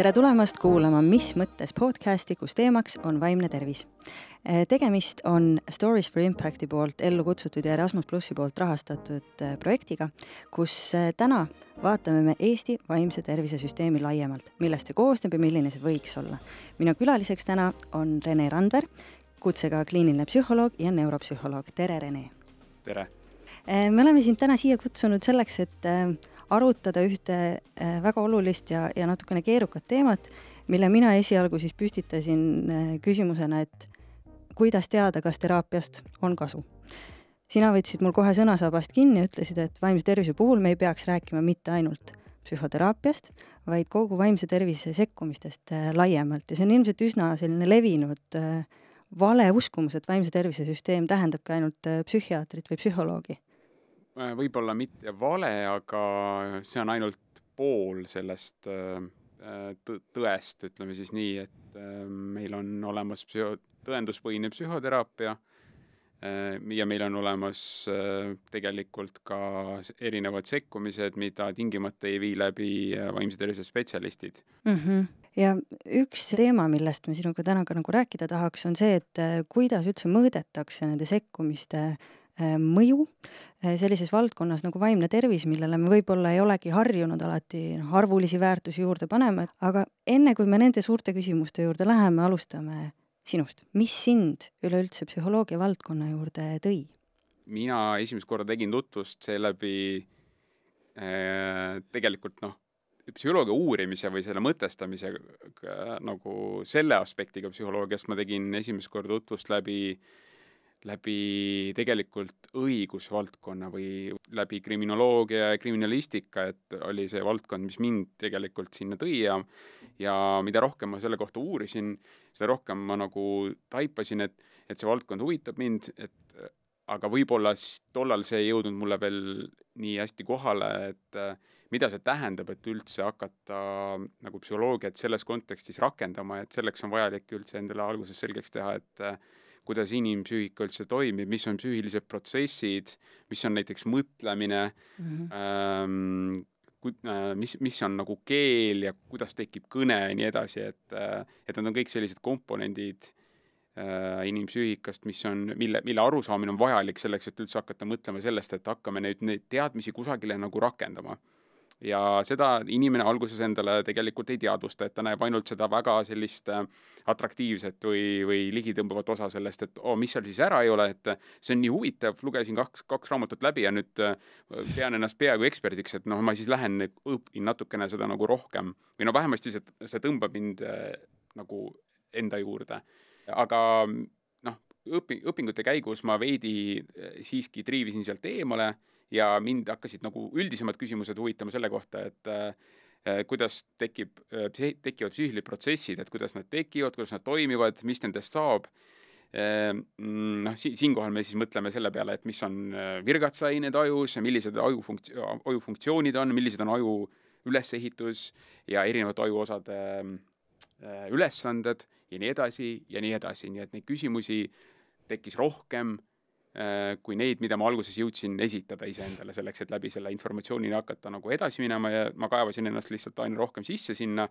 tere tulemast kuulama Mis mõttes podcasti, kus teemaks on vaimne tervis. Eh, tegemist on Stories for Impacti poolt ellu kutsutud ja Erasmus plussi poolt rahastatud eh, projektiga, kus eh, täna vaatame me Eesti vaimse tervise süsteemi laiemalt, millest see koosneb ja milline see võiks olla. minu külaliseks täna on Rene Randver, kutsega kliiniline psühholoog ja neuropsühholoog, tere Rene! tere! me oleme sind täna siia kutsunud selleks, et arutada ühte äh, väga olulist ja, ja natukene keerukat teemat, mille mina esialgu siis püstitasin äh, küsimusena, et kuidas teada, kas teraapiast on kasu. sina võtsid mul kohe sõnasabast kinni ütlesid, et vaimse tervise puhul me ei peaks rääkima mitte ainult psühhoteraapiast, vaid kogu vaimse tervise sekkumistest äh, laiemalt ja see on ilmselt üsna selline levinud vale uskumus, et vaimse tervise süsteem tähendabki ainult psühhiaatrit või psühholoogi võib-olla mitte vale, aga see on ainult pool sellest äh, äh, tõest, ütleme siis nii, et meil on olemas psühho-, tõenduspõhine psühhoteraapia ja meil on olemas tegelikult ka erinevad sekkumised, mida tingimata ei vii läbi vaimse tervise spetsialistid mm. -hmm ja üks teema, millest me sinuga täna ka nagu rääkida tahaks, on see, et kuidas üldse mõõdetakse nende sekkumiste Äh, mõju äh, sellises valdkonnas nagu vaimne tervis, millele me võib-olla ei olegi harjunud alati noh, arvulisi väärtusi juurde panema, aga enne kui me nende suurte küsimuste juurde läheme, alustame sinust. mis sind üleüldse psühholoogia valdkonna juurde tõi? mina esimest korda tegin tutvust seeläbi äh, tegelikult noh, psühholoogia uurimise või selle mõtestamise äh, nagu selle aspektiga psühholoogiast ma tegin esimest korda tutvust läbi äh, läbi tegelikult õigusvaldkonna või läbi kriminoloogia ja kriminalistika, et oli see valdkond, mis mind tegelikult sinna tõi ja ja mida rohkem ma selle kohta uurisin, seda rohkem ma nagu taipasin, et, et see valdkond huvitab mind, et aga võib-olla tollal see ei jõudnud mulle veel nii hästi kohale, et mida see tähendab, et üldse hakata nagu psühholoogiat selles kontekstis rakendama, et selleks on vajalik üldse endale alguses selgeks teha, et kuidas inimpsüühika üldse toimib, mis on psüühilised protsessid, mis on näiteks mõtlemine mm, -hmm. ähm, ku-, äh, mis, mis on nagu keel ja kuidas tekib kõne ja nii edasi, et äh, et need on kõik sellised komponendid äh, inimpsüühikast, mis on, mille, mille arusaamine on vajalik selleks, et üldse hakata mõtlema sellest, et hakkame nüüd neid teadmisi kusagile nagu rakendama ja seda inimene alguses endale tegelikult ei teadvusta, et ta näeb ainult seda väga sellist äh, atraktiivset või, või ligitõmbavat osa sellest, et oo oh,, mis seal siis ära ei ole, et see on nii huvitav, lugesin kaks, kaks raamatut läbi ja nüüd äh, pean ennast peaaegu eksperdiks, et noh, ma siis lähen õpin natukene seda nagu rohkem või no vähemasti see, see tõmbab mind äh, nagu enda juurde. aga noh, õpi-, õpingute käigus ma veidi siiski triivisin sealt eemale ja mind hakkasid nagu üldisemad küsimused huvitama selle kohta, et äh, kuidas tekib äh,, tekivad psüühilised protsessid, et kuidas nad tekivad, kuidas nad toimivad, mis nendest saab äh,. noh, si-, siinkohal me siis mõtleme selle peale, et mis on äh, virgatsained ajus millised aju funkts-, aju funktsioonid on, millised on aju ülesehitus ja erinevate ajuosade äh, ülesanded ja nii edasi ja nii edasi, nii et neid küsimusi tekkis rohkem Äh, kui neid, mida ma alguses jõudsin esitada iseendale selleks, et läbi selle informatsiooni hakata nagu edasi minema ja ma kaevasin ennast lihtsalt aina rohkem sisse sinna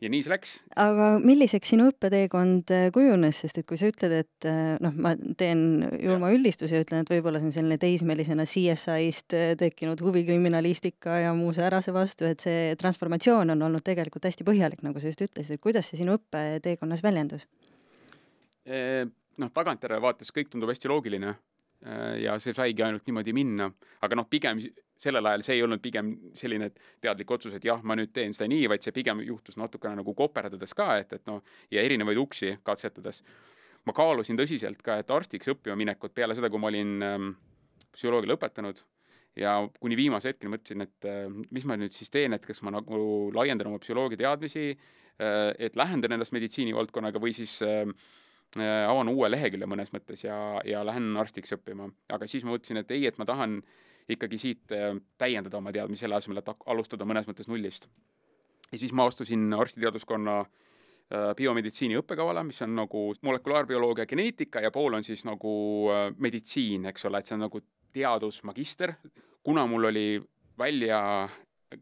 ja nii see läks. aga milliseks sinu õppeteekond äh, kujunes, sest et kui sa ütled, et äh, noh, ma teen julma üldistuse ja ütlen, et võib-olla see on selline teismelisena CSI-st tekkinud huvi kriminalistika ja muu säärase vastu, et see transformatsioon on olnud tegelikult hästi põhjalik, nagu sa just ütlesid, et kuidas see sinu õppeteekonnas väljendus? noh, tagantjärele vaadates kõik tundub hästi loogiline Äh, ja see saigi ainult niimoodi minna, aga noh, pigem sellel ajal see ei olnud pigem selline teadlik otsus, et jah, ma nüüd teen seda nii, vaid see pigem juhtus natukene nagu koperdades ka, et, et noh, ja erinevaid uksi katsetades. ma kaalusin tõsiselt ka, et arstiks õppima minekut peale seda, kui ma olin ähm, psühholoogia lõpetanud ja kuni viimase hetkeni mõtlesin, et äh, mis ma nüüd siis teen, et kas ma nagu laiendan oma psühholoogia teadmisi äh,, et lähendan ennast meditsiinivaldkonnaga või siis äh, Äh, avan uue lehekülje mõnes mõttes ja, ja lähen arstiks õppima. aga siis ma mõtlesin, et ei, et ma tahan ikkagi siit äh, täiendada oma teadmisi selle asemel, et alustada mõnes mõttes nullist. ja siis ma astusin arstiteaduskonna äh, biomeditsiini õppekavale, mis on nagu molekulaarbioloogia geneetika ja pool on siis nagu meditsiin, eks ole, et see on nagu teadusmagister. kuna mul oli välja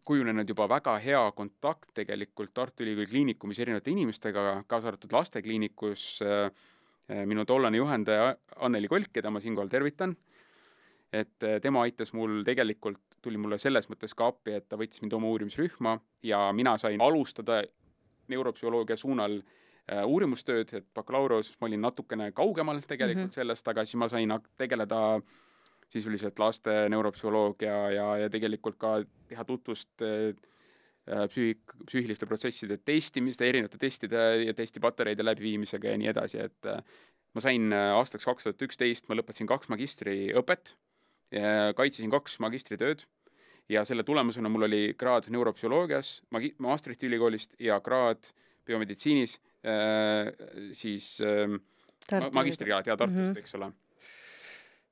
kujunenud juba väga hea kontakt tegelikult Tartu Ülikooli Kliinikumis erinevate inimestega, kaasa arvatud lastekliinikus äh, minu tollane juhendaja Anneli Kolk, keda ma siinkohal tervitan, et tema aitas mul tegelikult, tuli mulle selles mõttes ka appi, et ta võttis mind oma uurimisrühma ja mina sain alustada neuropsühholoogia suunal äh, uurimustööd, et bakalaureus ma olin natukene kaugemal tegelikult mm -hmm. sellest, aga siis ma sain tegeleda sisuliselt laste neuropsühholoogia ja, ja tegelikult ka teha tutvust äh, psüühik, psüühiliste protsesside testimist, erinevate testide ja testipatareide läbiviimisega ja nii edasi, et äh, ma sain äh, aastaks kaks tuhat üksteist, ma lõpetasin kaks magistriõpet, kaitsesin kaks magistritööd ja selle tulemusena mul oli kraad neuropsühholoogias magi-, Maastrichti ülikoolist ja kraad biomeditsiinis siis äh, magistrikraad ja Tartust mm, -hmm. eks ole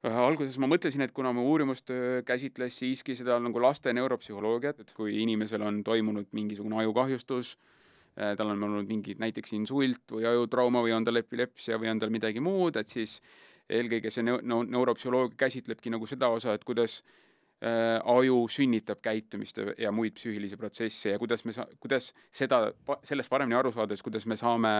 alguses ma mõtlesin, et kuna mu uurimustöö käsitles siiski seda nagu laste neuropsühholoogiat, et kui inimesel on toimunud mingisugune ajukahjustus, äh, tal on olnud mingi näiteks insult või ajutrauma või on tal epilepsia või on tal midagi muud, et siis eelkõige see neu-, neuropsühholoogia käsitlebki nagu seda osa, et kuidas äh, aju sünnitab käitumist ja muid psüühilisi protsesse ja kuidas me saa-, kuidas seda, sellest paremini aru saades, kuidas me saame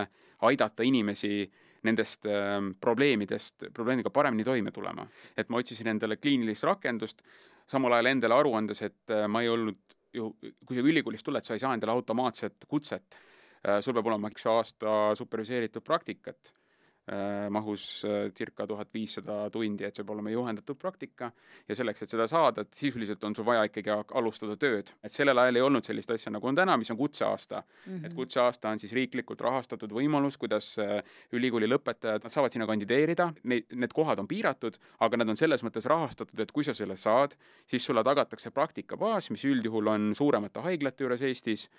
aidata inimesi äh, nendest äh, probleemidest, probleemiga paremini toime tulema. et ma otsisin endale kliinilist rakendust, samal ajal endale aru andes, et äh, ma ei olnud ju, kui sa ülikoolist tuled, sa ei saa endale automaatset kutset äh,. sul peab olema üks aasta superviseeritud praktikat mahus äh, circa tuhat viissada tundi, et see peab olema juhendatud praktika ja selleks, et seda saada, et sisuliselt on sul vaja ikkagi alustada tööd. et sellel ajal ei olnud sellist asja, nagu on täna, mis on kutseaasta mm. -hmm. et kutseaasta on siis riiklikult rahastatud võimalus, kuidas äh, ülikooli lõpetajad, nad saavad sinna kandideerida, neid, need kohad on piiratud, aga nad on selles mõttes rahastatud, et kui sa selle saad, siis sulle tagatakse praktikabaas, mis üldjuhul on suuremate haiglate juures Eestis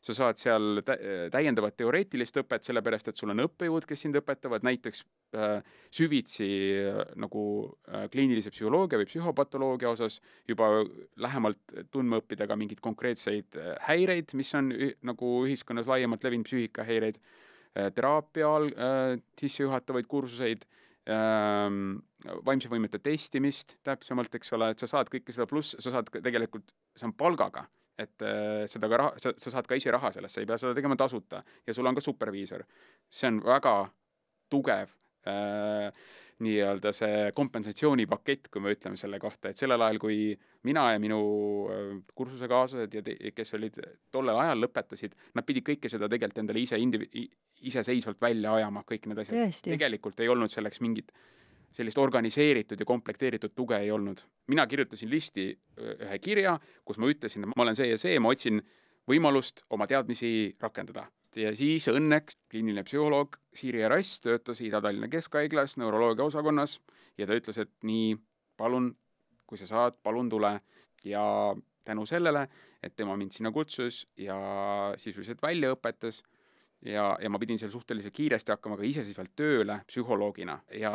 sa saad seal täiendavat teoreetilist õpet, sellepärast et sul on õppejõud, kes sind õpetavad, näiteks äh, süvitsi äh, nagu äh, kliinilise psühholoogia või psühhopatoloogia osas juba lähemalt tundma õppida ka mingeid konkreetseid häireid, mis on nagu ühiskonnas laiemalt levinud psüühikahäireid teraapia all sissejuhatavaid kursuseid ähm, vaimse võimete testimist täpsemalt, eks ole, et sa saad kõike seda, pluss sa saad tegelikult, see on palgaga et äh, seda ka raha, sa, sa saad ka ise raha sellest, sa ei pea seda tegema tasuta ja sul on ka superviisor. see on väga tugev äh, nii-öelda see kompensatsioonipakett, kui me ütleme selle kohta, et sellel ajal, kui mina ja minu äh, kursusekaaslased ja te, kes olid tollel ajal lõpetasid, nad pidid kõike seda tegelikult endale ise indivi-, iseseisvalt välja ajama, kõik need asjad. tegelikult ei olnud selleks mingit äh, sellist organiseeritud ja komplekteeritud tuge ei olnud. mina kirjutasin listi ühe kirja, kus ma ütlesin, et ma olen see ja see, ma otsin võimalust oma teadmisi rakendada. ja siis õnneks kliiniline psühholoog Siiri Erass töötas Ida-Tallinna Keskhaiglas neuroloogia osakonnas ja ta ütles, et nii, palun, kui sa saad, palun tule. ja tänu sellele, et tema mind sinna kutsus ja sisuliselt välja õpetas ja, ja ma pidin seal suhteliselt kiiresti hakkama ka iseseisvalt tööle psühholoogina ja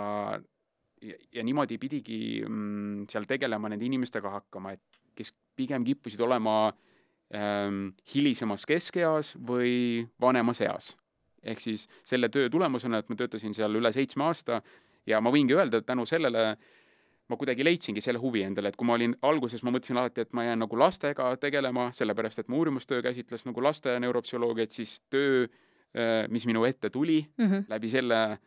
ja, ja niimoodi pidigi mm, seal tegelema nende inimestega hakkama, et kes pigem kippusid olema ähm, hilisemas keskeas või vanemas eas. ehk siis selle töö tulemusena, et ma töötasin seal üle seitsme aasta ja ma võingi öelda, et tänu sellele ma kuidagi leidsingi selle huvi endale, et kui ma olin alguses, ma mõtlesin alati, et ma jään nagu lastega tegelema, sellepärast et mu uurimustöö käsitles nagu laste neuropsühholoogiat, siis töö, äh, mis minu ette tuli mm -hmm. läbi selle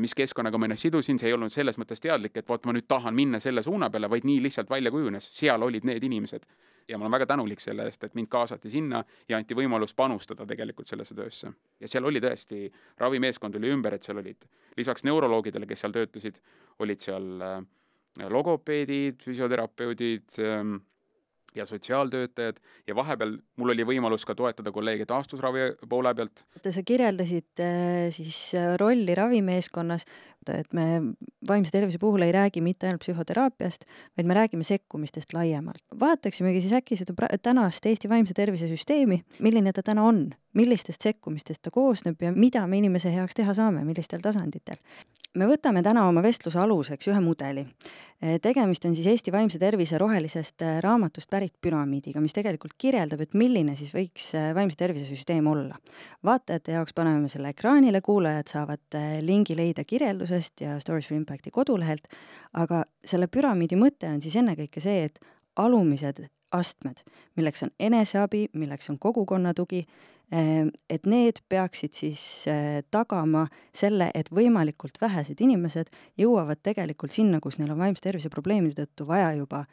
mis keskkonnaga ma ennast sidusin, see ei olnud selles mõttes teadlik, et vot ma nüüd tahan minna selle suuna peale, vaid nii lihtsalt välja kujunes, seal olid need inimesed. ja ma olen väga tänulik selle eest, et mind kaasati sinna ja anti võimalus panustada tegelikult sellesse töösse. ja seal oli tõesti, ravimeeskond oli ümber, et seal olid lisaks neuroloogidele, kes seal töötasid, olid seal äh, logopeedid, füsioterapeudid ähm,, ja sotsiaaltöötajad ja vahepeal mul oli võimalus ka toetada kolleege taastusravi poole pealt. sa kirjeldasid äh, siis äh, rolli ravimeeskonnas, et me vaimse tervise puhul ei räägi mitte ainult psühhoteraapiast, vaid me räägime sekkumistest laiemalt. vaataksimegi siis äkki seda tänast Eesti vaimse tervise süsteemi, milline ta täna on, millistest sekkumistest ta koosneb ja mida me inimese heaks teha saame, millistel tasanditel. me võtame täna oma vestluse aluseks ühe mudeli. tegemist on siis Eesti vaimse tervise rohelisest äh, raamatust pärit püramiidiga, mis tegelikult kirjeldab, et milline siis võiks äh, vaimse tervise süsteem olla. vaatajate jaoks paneme selle ekraanile, kuulajad saavad lingi leida kirjelduse keskusest ja Stories for Impacti kodulehelt, aga selle püramiidi mõte on siis ennekõike see, et alumised astmed, milleks on eneseabi, milleks on kogukonnatugi, eh, et need peaksid siis eh, tagama selle, et võimalikult vähesed inimesed jõuavad tegelikult sinna, kus neil on vaimse tervise probleemide tõttu vaja juba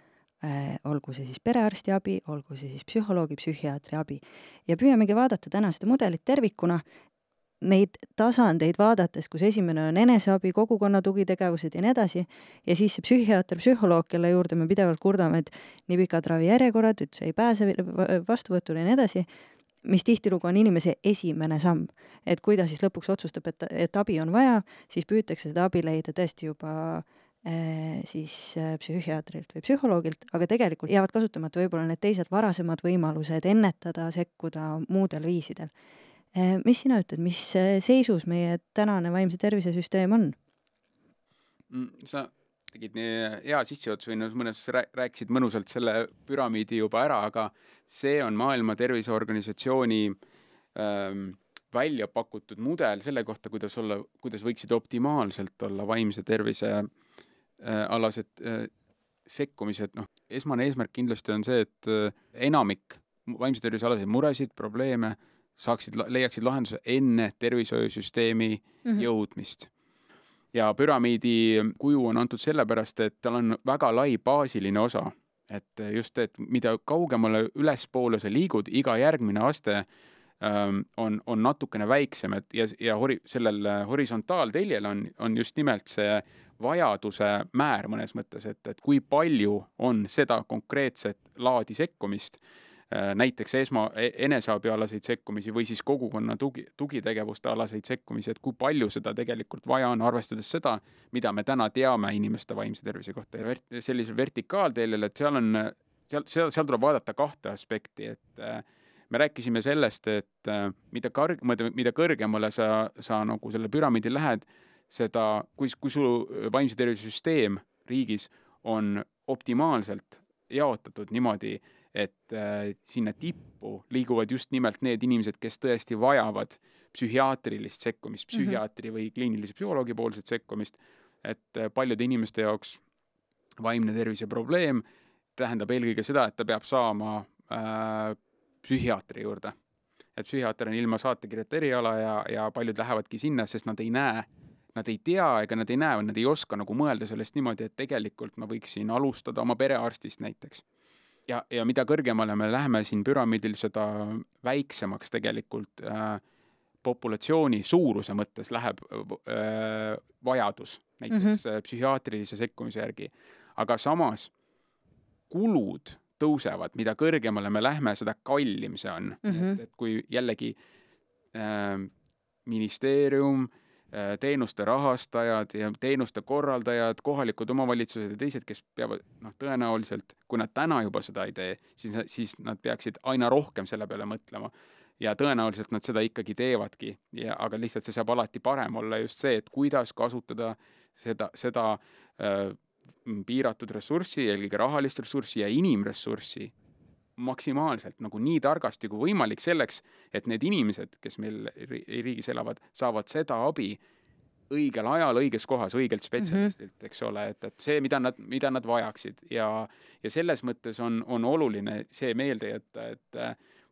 eh, olgu see siis perearsti abi, olgu see siis psühholoogi, psühhiaatri abi. ja püüamegi vaadata täna seda mudelit tervikuna, neid tasandeid vaadates, kus esimene on eneseabi, kogukonna tugitegevused ja nii edasi, ja siis see psühhiaater, psühholoog, kelle juurde me pidevalt kurdame, et nii pikad ravijärjekorrad, üldse ei pääse vastuvõtule ja nii edasi, mis tihtilugu on inimese esimene samm. et kui ta siis lõpuks otsustab, et, et abi on vaja, siis püütakse seda abi leida tõesti juba äh, siis äh, psühhiaatrilt või psühholoogilt, aga tegelikult jäävad kasutamata võib-olla need teised varasemad võimalused ennetada, sekkuda muudel viisidel Eh, mis sina ütled, mis eh, seisus meie tänane vaimse tervise süsteem on? Mm, sa tegid nii hea sissejuhatuse või mõnes rääkisid mõnusalt selle püramiidi juba ära, aga see on Maailma Terviseorganisatsiooni ähm, välja pakutud mudel selle kohta, kuidas olla, kuidas võiksid optimaalselt olla vaimse tervise äh, alased äh, sekkumised, noh, esmane eesmärk kindlasti on see, et äh, enamik vaimse tervise alaseid muresid, probleeme saaksid, leiaksid lahenduse enne tervishoiusüsteemi mm -hmm. jõudmist. ja püramiidi kuju on antud sellepärast, et tal on väga lai baasiline osa, et just, et mida kaugemale ülespoole sa liigud, iga järgmine aste ähm, on, on natukene väiksem, et ja, ja hori-, sellel horisontaalteljel on, on just nimelt see vajaduse määr mõnes mõttes, et, et kui palju on seda konkreetset laadi sekkumist Äh, näiteks esma, e-, eneseabialaseid sekkumisi või siis kogukonna tugi, tugitegevuste alaseid sekkumisi, et kui palju seda tegelikult vaja on, arvestades seda, mida me täna teame inimeste vaimse tervise kohta. Ja vert-, sellisel vertikaalteljel, et seal on, seal, seal, seal tuleb vaadata kahte aspekti, et äh, me rääkisime sellest, et äh, mida kõrg-, mida kõrgemale sa, sa nagu selle püramiidi lähed, seda, kui, kui su vaimse tervise süsteem riigis on optimaalselt jaotatud niimoodi, et äh, sinna tippu liiguvad just nimelt need inimesed, kes tõesti vajavad psühhiaatrilist sekkumist, mhm. psühhiaatri või kliinilise psühholoogi poolset sekkumist, et äh, paljude inimeste jaoks vaimne tervise probleem tähendab eelkõige seda, et ta peab saama äh, psühhiaatri juurde. et psühhiaater on ilma saatekirjata eriala ja, ja paljud lähevadki sinna, sest nad ei näe, nad ei tea ega nad ei näe või nad ei oska nagu mõelda sellest niimoodi, et tegelikult ma võiksin alustada oma perearstist näiteks ja, ja mida kõrgemale me läheme siin püramiidil, seda väiksemaks tegelikult äh, populatsiooni suuruse mõttes läheb äh, vajadus näiteks mm -hmm. psühhiaatrilise sekkumise järgi. aga samas kulud tõusevad, mida kõrgemale me lähme, seda kallim see on mm. -hmm. et, et kui jällegi äh, ministeerium äh, Äh, teenuste rahastajad ja teenuste korraldajad, kohalikud omavalitsused ja teised, kes peavad noh, tõenäoliselt, kui nad täna juba seda ei tee, siis, siis nad peaksid aina rohkem selle peale mõtlema. ja tõenäoliselt nad seda ikkagi teevadki ja, aga lihtsalt see saab alati parem olla just see, et kuidas kasutada seda, seda äh, piiratud ressurssi, eelkõige rahalist ressurssi ja inimressurssi maksimaalselt nagu nii targasti kui võimalik selleks, et need inimesed, kes meil riigis elavad, saavad seda abi õigel ajal, õiges kohas, õigelt spetsialistilt mm, -hmm. eks ole, et, et see, mida nad, mida nad vajaksid ja, ja selles mõttes on, on oluline see meelde jätta, et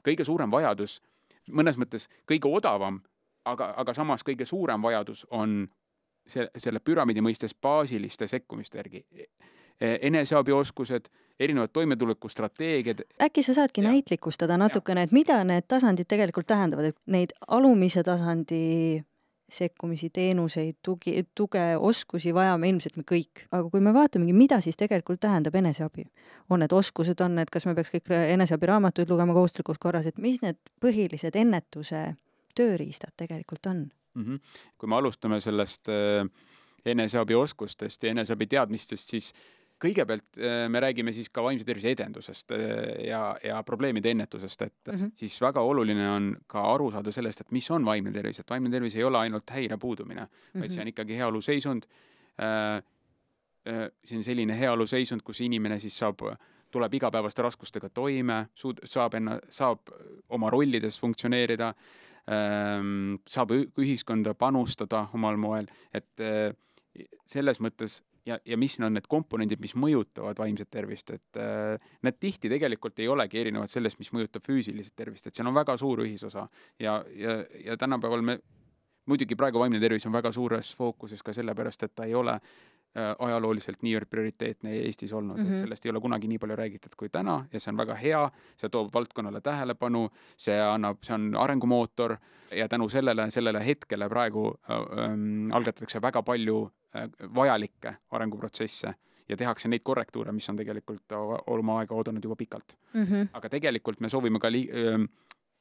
kõige suurem vajadus, mõnes mõttes kõige odavam, aga, aga samas kõige suurem vajadus on see, selle püramiidi mõistes baasiliste sekkumiste järgi eneseabioskused, erinevad toimetulekustrateegiad. äkki sa saadki ja. näitlikustada natukene, et mida need tasandid tegelikult tähendavad, et neid alumise tasandi sekkumisi, teenuseid, tugi, tuge, oskusi vajame ilmselt me kõik, aga kui me vaatamegi, mida siis tegelikult tähendab eneseabi, on need oskused, on need, kas me peaks kõik eneseabiraamatuid lugema kohustuslikus korras, et mis need põhilised ennetuse tööriistad tegelikult on mm? -hmm. kui me alustame sellest äh, eneseabioskustest ja eneseabi teadmistest, siis äh, kõigepealt äh, me räägime siis ka vaimse tervise edendusest äh, ja, ja probleemide ennetusest, et mm -hmm. siis väga oluline on ka aru saada sellest, et mis on vaimne tervis, et vaimne tervis ei ole ainult häire puudumine mm, -hmm. vaid see on ikkagi heaoluseisund äh,. See on selline heaoluseisund, kus inimene siis saab, tuleb igapäevaste raskustega toime, suud-, saab enna-, saab oma rollides funktsioneerida äh,, saab ühiskonda panustada omal moel, et selles mõttes ja, ja mis on need komponendid, mis mõjutavad vaimset tervist, et äh, need tihti tegelikult ei olegi erinevad sellest, mis mõjutab füüsilist tervist, et seal on väga suur ühisosa. Ja, ja, ja tänapäeval me muidugi praegu vaimne tervis on väga suures fookuses ka sellepärast, et ta ei ole ajalooliselt niivõrd prioriteetne Eestis olnud mm, -hmm. et mhm. sellest ei ole kunagi nii palju räägitud kui täna ja see on väga hea, see toob valdkonnale tähelepanu, see annab, see on arengumootor ja tänu sellele, sellele hetkele praegu äh, ähm, algatatakse väga palju äh, vajalikke arenguprotsesse ja tehakse neid korrektuure, mis on tegelikult oma aega oodanud juba pikalt mm. -hmm. aga tegelikult me soovime ka li-,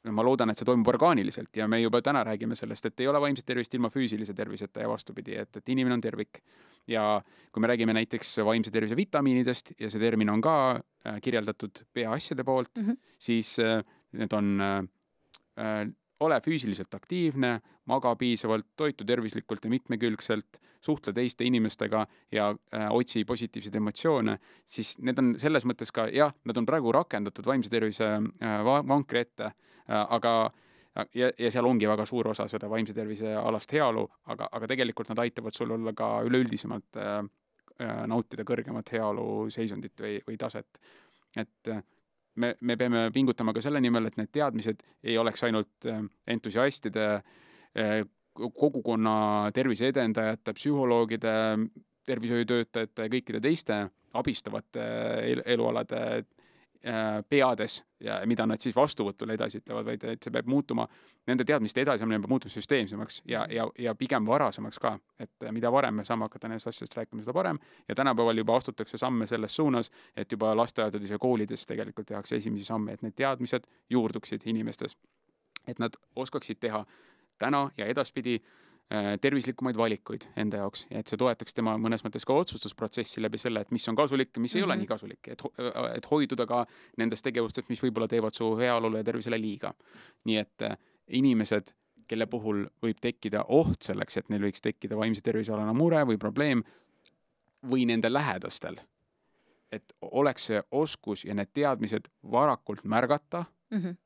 äh, ma loodan, et see toimub orgaaniliselt ja me juba täna räägime sellest, et ei ole vaimset tervist ilma füüsilise terviseta ja vastupidi, et, et inimene on tervik. ja kui me räägime näiteks vaimse tervise vitamiinidest ja see termin on ka äh, kirjeldatud peaasjade poolt mm, -hmm. siis äh, need on äh, äh ole füüsiliselt aktiivne, maga piisavalt, toitu tervislikult ja mitmekülgselt, suhtle teiste inimestega ja äh, otsi positiivseid emotsioone, siis need on selles mõttes ka jah, nad on praegu rakendatud vaimse tervise äh, vankri ette äh,, aga ja, ja seal ongi väga suur osa seda vaimse tervise alast heaolu, aga, aga tegelikult nad aitavad sul olla ka üleüldisemalt äh, äh nautida kõrgemat heaolu seisundit või, või taset. et me, me peame pingutama ka selle nimel, et need teadmised ei oleks ainult äh, entusiastide, äh, kogukonna tervise edendajate, psühholoogide, tervishoiutöötajate ja kõikide teiste abistavate elualade Äh, peades ja mida nad siis vastuvõtul edasi ütlevad, vaid et see peab muutuma, nende teadmiste edasiandmine peab muutuma süsteemsemaks ja, ja, ja pigem varasemaks ka. et mida varem me saame hakata nendest asjadest rääkima, seda parem ja tänapäeval juba astutakse samme selles suunas, et juba lasteaedades ja koolides tegelikult tehakse esimesi samme, et need teadmised juurduksid inimestes. et nad oskaksid teha täna ja edaspidi äh, Äh, tervislikumaid valikuid enda jaoks ja et see toetaks tema mõnes mõttes ka otsustusprotsessi läbi selle, et mis on kasulik ja mis mm -hmm. ei ole mhm. nii kasulik, et, äh, et hoiduda ka nendest tegevustest, mis võib-olla teevad su heaolule ja tervisele liiga. nii et äh, inimesed, kelle puhul võib tekkida oht selleks, et neil võiks tekkida vaimse tervise alane mure või probleem või nende lähedastel, et oleks see oskus ja need teadmised varakult märgata mm -hmm.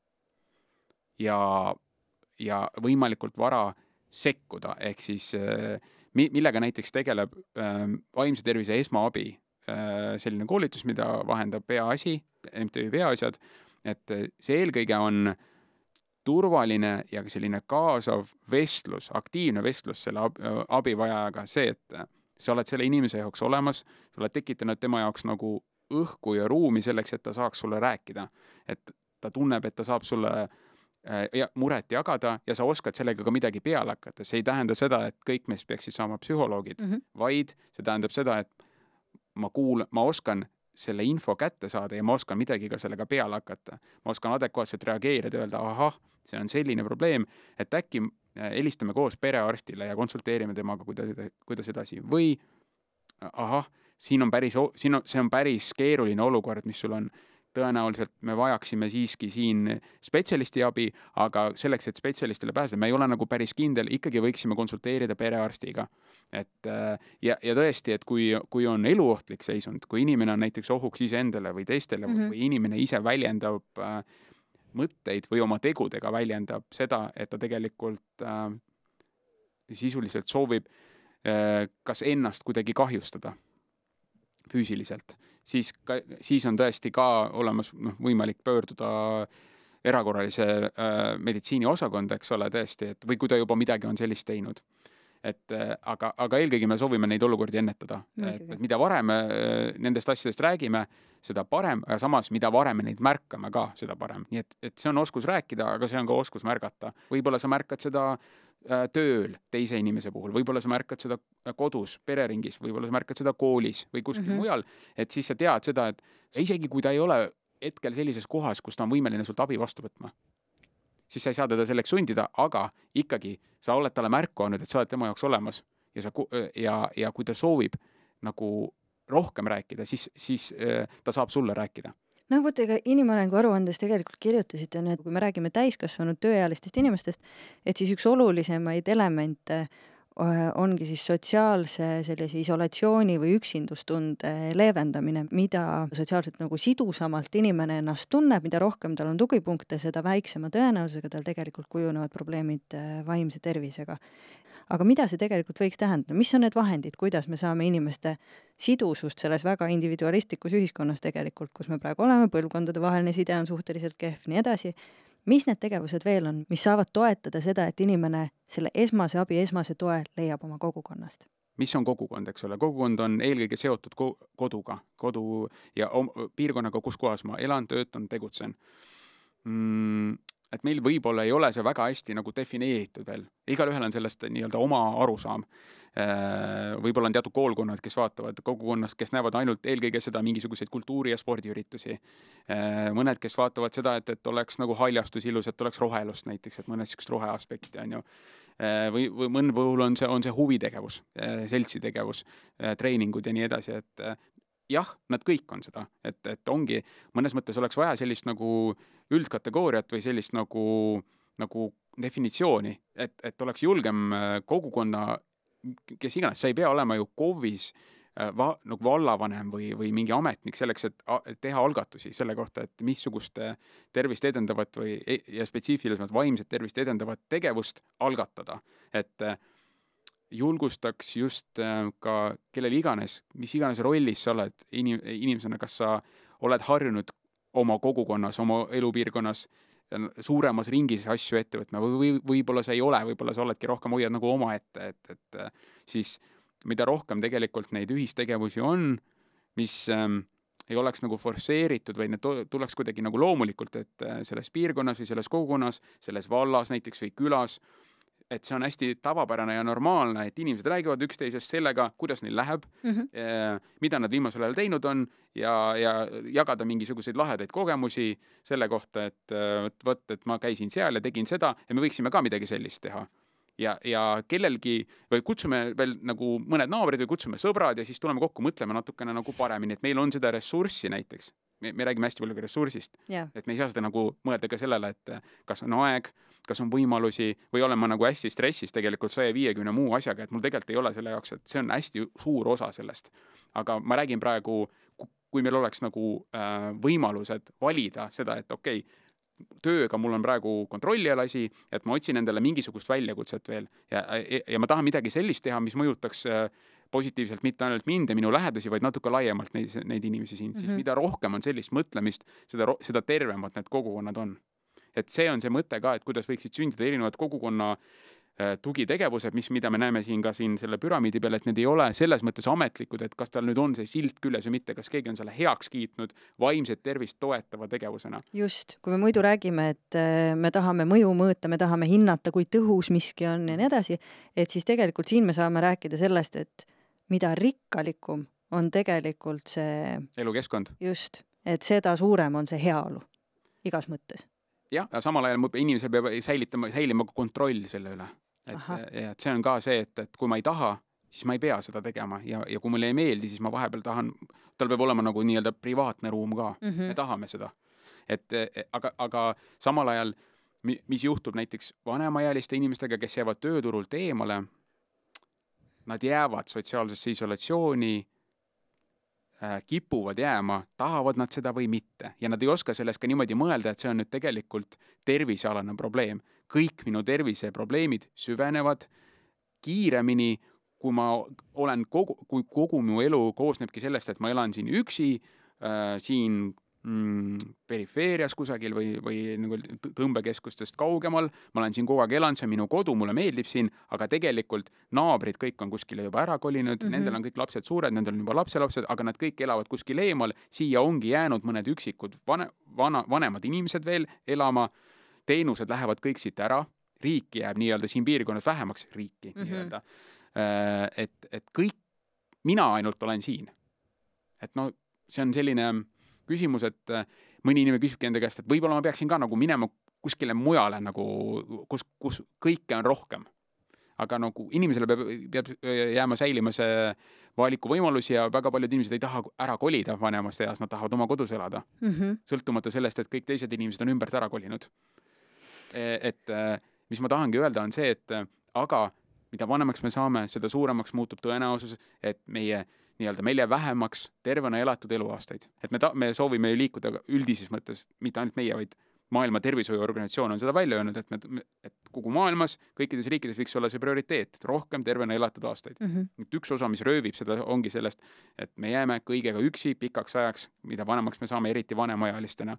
ja, ja võimalikult vara sekkuda, ehk siis äh, mi-, millega näiteks tegeleb ähm, vaimse tervise esmaabi, äh, selline koolitus, mida vahendab Peaasi, MTÜ Peaasjad, et äh, see eelkõige on turvaline ja selline kaasav vestlus, aktiivne vestlus selle ab, abivajajaga, see, et sa oled selle inimese jaoks olemas, sa oled tekitanud tema jaoks nagu õhku ja ruumi selleks, et ta saaks sulle rääkida. et ta tunneb, et ta saab sulle Äh, ja muret jagada ja sa oskad sellega ka midagi peale hakata, see ei tähenda seda, et kõik meist peaksid saama psühholoogid mm, -hmm. vaid see tähendab seda, et ma kuulan, ma oskan selle info kätte saada ja ma oskan midagi ka sellega peale hakata. ma oskan adekvaatselt reageerida, öelda ahah, see on selline probleem, et äkki äh, helistame koos perearstile ja konsulteerime temaga, kuidas, kuidas edasi või ahah, siin on päris, siin on, see on päris keeruline olukord, mis sul on tõenäoliselt me vajaksime siiski siin spetsialisti abi, aga selleks, et spetsialistile pääseda, me ei ole nagu päris kindel, ikkagi võiksime konsulteerida perearstiga. et äh, ja, ja tõesti, et kui, kui on eluohtlik seisund, kui inimene on näiteks ohuks iseendale või teistele mm -hmm. või inimene ise väljendab äh, mõtteid või oma tegudega väljendab seda, et ta tegelikult äh, sisuliselt soovib äh, kas ennast kuidagi kahjustada füüsiliselt, siis ka, siis on tõesti ka olemas noh, võimalik pöörduda erakorralise äh, meditsiini osakonda, eks ole, tõesti, et või kui ta juba midagi on sellist teinud. et äh, aga, aga eelkõige me soovime neid olukordi ennetada, et, et mida varem äh, nendest asjadest räägime, seda parem, aga samas, mida varem me neid märkame ka, seda parem, nii et, et see on oskus rääkida, aga see on ka oskus märgata. võib-olla sa märkad seda Äh, tööl teise inimese puhul, võib-olla sa märkad seda äh, kodus, pereringis, võib-olla sa märkad seda koolis või kuskil mm -hmm. mujal, et siis sa tead seda, et isegi kui ta ei ole hetkel sellises kohas, kus ta on võimeline sult abi vastu võtma, siis sa ei saa teda selleks sundida, aga ikkagi sa oled talle märku andnud, et sa oled tema jaoks olemas ja sa ja, ja kui ta soovib nagu rohkem rääkida, siis, siis äh, ta saab sulle rääkida noh, vot ega inimarengu aruandes tegelikult kirjutasite, ju, et kui me räägime täiskasvanud tööealistest inimestest, et siis üks olulisemaid elemente ongi siis sotsiaalse sellise isolatsiooni või üksindustunde leevendamine, mida sotsiaalselt nagu sidusamalt inimene ennast tunneb, mida rohkem tal on tugipunkte, seda väiksema tõenäosusega tal tegelikult kujunevad probleemid vaimse tervisega aga mida see tegelikult võiks tähendada, mis on need vahendid, kuidas me saame inimeste sidusust selles väga individualistlikus ühiskonnas tegelikult, kus me praegu oleme, põlvkondadevaheline side on suhteliselt kehv, nii edasi, mis need tegevused veel on, mis saavad toetada seda, et inimene selle esmase abi, esmase toe leiab oma kogukonnast? mis on kogukond, eks ole, kogukond on eelkõige seotud ko koduga, kodu ja piirkonnaga, kus kohas ma elan, töötan, tegutsen. Mm, et meil võib-olla ei ole see väga hästi nagu defineeritud veel, igalühel on sellest nii-öelda oma arusaam. Äh, võib-olla on teatud koolkonnad, kes vaatavad kogukonnast, kes näevad ainult eelkõige seda mingisuguseid kultuuri- ja spordiüritusi. Äh, mõned, kes vaatavad seda, et, et oleks nagu haljastus ilus, et oleks rohelust näiteks, et mõned niisugust roheaspekti on ju. Äh, või, või mõnel puhul on see, on see huvitegevus, seltsitegevus, treeningud ja nii edasi, et jah, nad kõik on seda, et, et ongi, mõnes mõttes oleks vaja sellist nagu üldkategooriat või sellist nagu, nagu definitsiooni, et, et oleks julgem äh, kogukonna, kes iganes, sa ei pea olema ju KOV-is äh, va-, nagu vallavanem või, või mingi ametnik selleks, et teha algatusi selle kohta, et missugust tervist edendavat või, e-, ja spetsiifilisemalt vaimset tervist edendavat tegevust algatada. et äh, julgustaks just ka kellel iganes, mis iganes rollis sa oled inim-, inimesena, kas sa oled harjunud oma kogukonnas, oma elupiirkonnas suuremas ringis asju ette võtma või, või võib-olla sa ei ole, võib-olla sa oledki rohkem hoiad nagu omaette, et, et siis mida rohkem tegelikult neid ühistegevusi on, mis ähm, ei oleks nagu forsseeritud, vaid need tuleks kuidagi nagu loomulikult, et äh, selles piirkonnas või selles kogukonnas, selles vallas näiteks või külas äh, et see on hästi tavapärane ja normaalne, et inimesed räägivad üksteisest sellega, kuidas neil läheb mm, -hmm. mida nad viimasel ajal teinud on ja, ja jagada mingisuguseid lahedaid kogemusi selle kohta, et vot, vot, et ma käisin seal ja tegin seda ja me võiksime ka midagi sellist teha. Ja, ja kellelgi või kutsume veel nagu mõned naabrid või kutsume sõbrad ja siis tuleme kokku, mõtleme natukene nagu paremini, et meil on seda ressurssi näiteks. Me, me räägime hästi palju ka ressursist. Yeah.. et me ei saa seda nagu mõelda ka sellele, et kas on aeg, kas on võimalusi või olen ma nagu hästi stressis tegelikult saja viiekümne muu asjaga, et mul tegelikult ei ole selle jaoks, et see on hästi suur osa sellest. aga ma räägin praegu, kui meil oleks nagu äh, võimalused valida seda, et okei okay,, tööga mul on praegu kontrolli all asi, et ma otsin endale mingisugust väljakutset veel ja, ja, ja ma tahan midagi sellist teha, mis mõjutaks äh, positiivselt mitte ainult mind ja minu lähedasi, vaid natuke laiemalt neid, neid inimesi siin mm, -hmm. siis mhm. mida rohkem on sellist mõtlemist, seda, seda tervemad need kogukonnad on. et see on see mõte ka, et kuidas võiksid sündida erinevad kogukonna äh, tugitegevused, mis, mida me näeme siin ka siin selle püramiidi peal, et need ei ole selles mõttes ametlikud, et kas tal nüüd on see silt küljes või mitte, kas keegi on selle heaks kiitnud vaimset tervist toetava tegevusena. just, kui me muidu räägime, et äh, me tahame mõju mõõta, me tahame hinnata, kui tõhus miski on ja nii edasi, et siis tegelikult siin me saame rääkida sellest, et mida rikkalikum on tegelikult see elukeskkond. just, et seda suurem on see heaolu igas mõttes. jah, ja samal ajal inimesel peab säilitama, säilima kontroll selle üle. Et, ja et see on ka see, et, et kui ma ei taha, siis ma ei pea seda tegema ja, ja kui mulle ei meeldi, siis ma vahepeal tahan, tal peab olema nagu nii-öelda privaatne ruum ka mm, -hmm. me tahame seda. et aga, aga samal ajal, mis juhtub näiteks vanemaealiste inimestega, kes jäävad tööturult eemale nad jäävad sotsiaalsesse isolatsiooni, äh, kipuvad jääma, tahavad nad seda või mitte ja nad ei oska sellest ka niimoodi mõelda, et see on nüüd tegelikult tervisealane probleem. Kõik minu terviseprobleemid süvenevad kiiremini, kui ma olen kogu, kui kogu mu elu koosnebki sellest, et ma elan siin üksi äh,, siin mm, perifeerias kusagil või, või nagu tõmbekeskustest kaugemal, ma olen siin kogu aeg elanud, see on minu kodu, mulle meeldib siin, aga tegelikult naabrid kõik on kuskile juba ära kolinud mm, -hmm. nendel on kõik lapsed suured, nendel on juba lapselapsed, aga nad kõik elavad kuskil eemal, siia ongi jäänud mõned üksikud vane, vana, vanemad inimesed veel elama, teenused lähevad kõik siit ära, riiki jääb nii-öelda siin piirkonnas vähemaks, riiki mm -hmm. nii-öelda. Äh, et, et kõik, mina ainult olen siin. et no see on selline küsimus, et äh, mõni inimene küsibki enda käest, et võib-olla ma peaksin ka nagu minema kuskile mujale nagu, kus, kus kõike on rohkem. aga nagu inimesele peab, peab äh, jääma säilima see valikuvõimalus ja väga paljud inimesed ei taha ära kolida vanemas eas, nad tahavad oma kodus elada mm. -hmm. sõltumata sellest, et kõik teised inimesed on ümbert ära kolinud. E, et äh, mis ma tahangi öelda, on see, et aga mida vanemaks me saame, seda suuremaks muutub tõenäosus, et meie nii-öelda meil jääb vähemaks tervena elatud eluaastaid. et me ta-, me soovime ju liikuda üldises mõttes, mitte ainult meie, vaid maailma Tervishoiuorganisatsioon on seda välja öelnud, et me, et kogu maailmas, kõikides riikides võiks olla see prioriteet, rohkem tervena elatud aastaid mm. -hmm. et üks osa, mis röövib seda, ongi sellest, et me jääme kõigega üksi pikaks ajaks, mida vanemaks me saame, eriti vanemaealistena.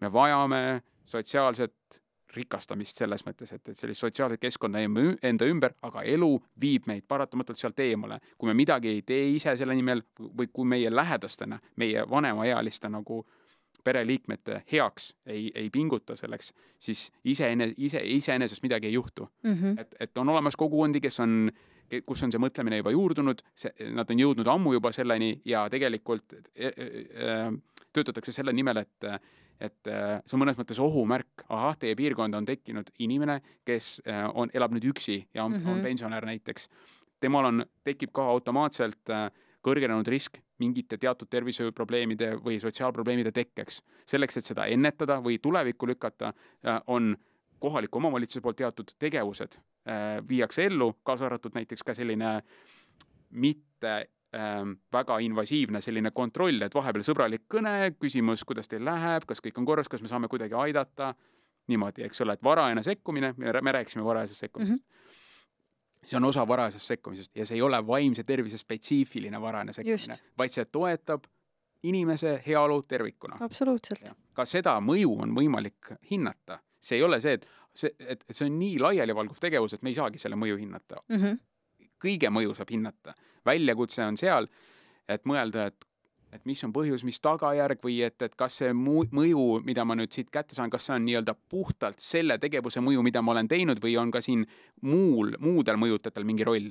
me vajame sotsiaalset rikastamist selles mõttes, et, et sellist sotsiaalset keskkonda enda ümber, aga elu viib meid paratamatult sealt eemale. kui me midagi ei tee ise selle nimel või kui meie lähedastena, meie vanemaealiste nagu äh, pereliikmete heaks ei, ei pinguta selleks, siis iseene-, ise, iseenesest midagi ei juhtu mm. -hmm. et, et on olemas kogukondi, kes on, kus on see mõtlemine juba juurdunud, see, nad on jõudnud ammu juba selleni ja tegelikult e, e, töötatakse selle nimel, et et see on mõnes mõttes ohumärk, ahah, teie piirkonda on tekkinud inimene, kes on, elab nüüd üksi ja on mm, -hmm. on pensionär näiteks. temal on, tekib ka automaatselt äh, kõrgenenud risk mingite teatud tervishoiuprobleemide või sotsiaalprobleemide tekkeks. selleks, et seda ennetada või tulevikku lükata, äh, on kohaliku omavalitsuse poolt teatud tegevused äh, viiakse ellu, kaasa arvatud näiteks ka selline mitte väga invasiivne selline kontroll, et vahepeal sõbralik kõne, küsimus, kuidas teil läheb, kas kõik on korras, kas me saame kuidagi aidata, niimoodi, eks ole, et varajane sekkumine, me rääkisime varajasest sekkumisest mm, -hmm see on osa varajasest sekkumisest ja see ei ole vaimse tervise spetsiifiline varajane sekkumine, vaid see toetab inimese heaolu tervikuna. absoluutselt. ka seda mõju on võimalik hinnata, see ei ole see, et see, et, et see on nii laialivalguv tegevus, et me ei saagi selle mõju hinnata mm. -hmm. Kõige mõju saab hinnata, väljakutse on seal, et mõelda, et et mis on põhjus, mis tagajärg või et, et kas see mõju, mida ma nüüd siit kätte saan, kas see on nii-öelda puhtalt selle tegevuse mõju, mida ma olen teinud või on ka siin muul, muudel mõjutajatel mingi roll?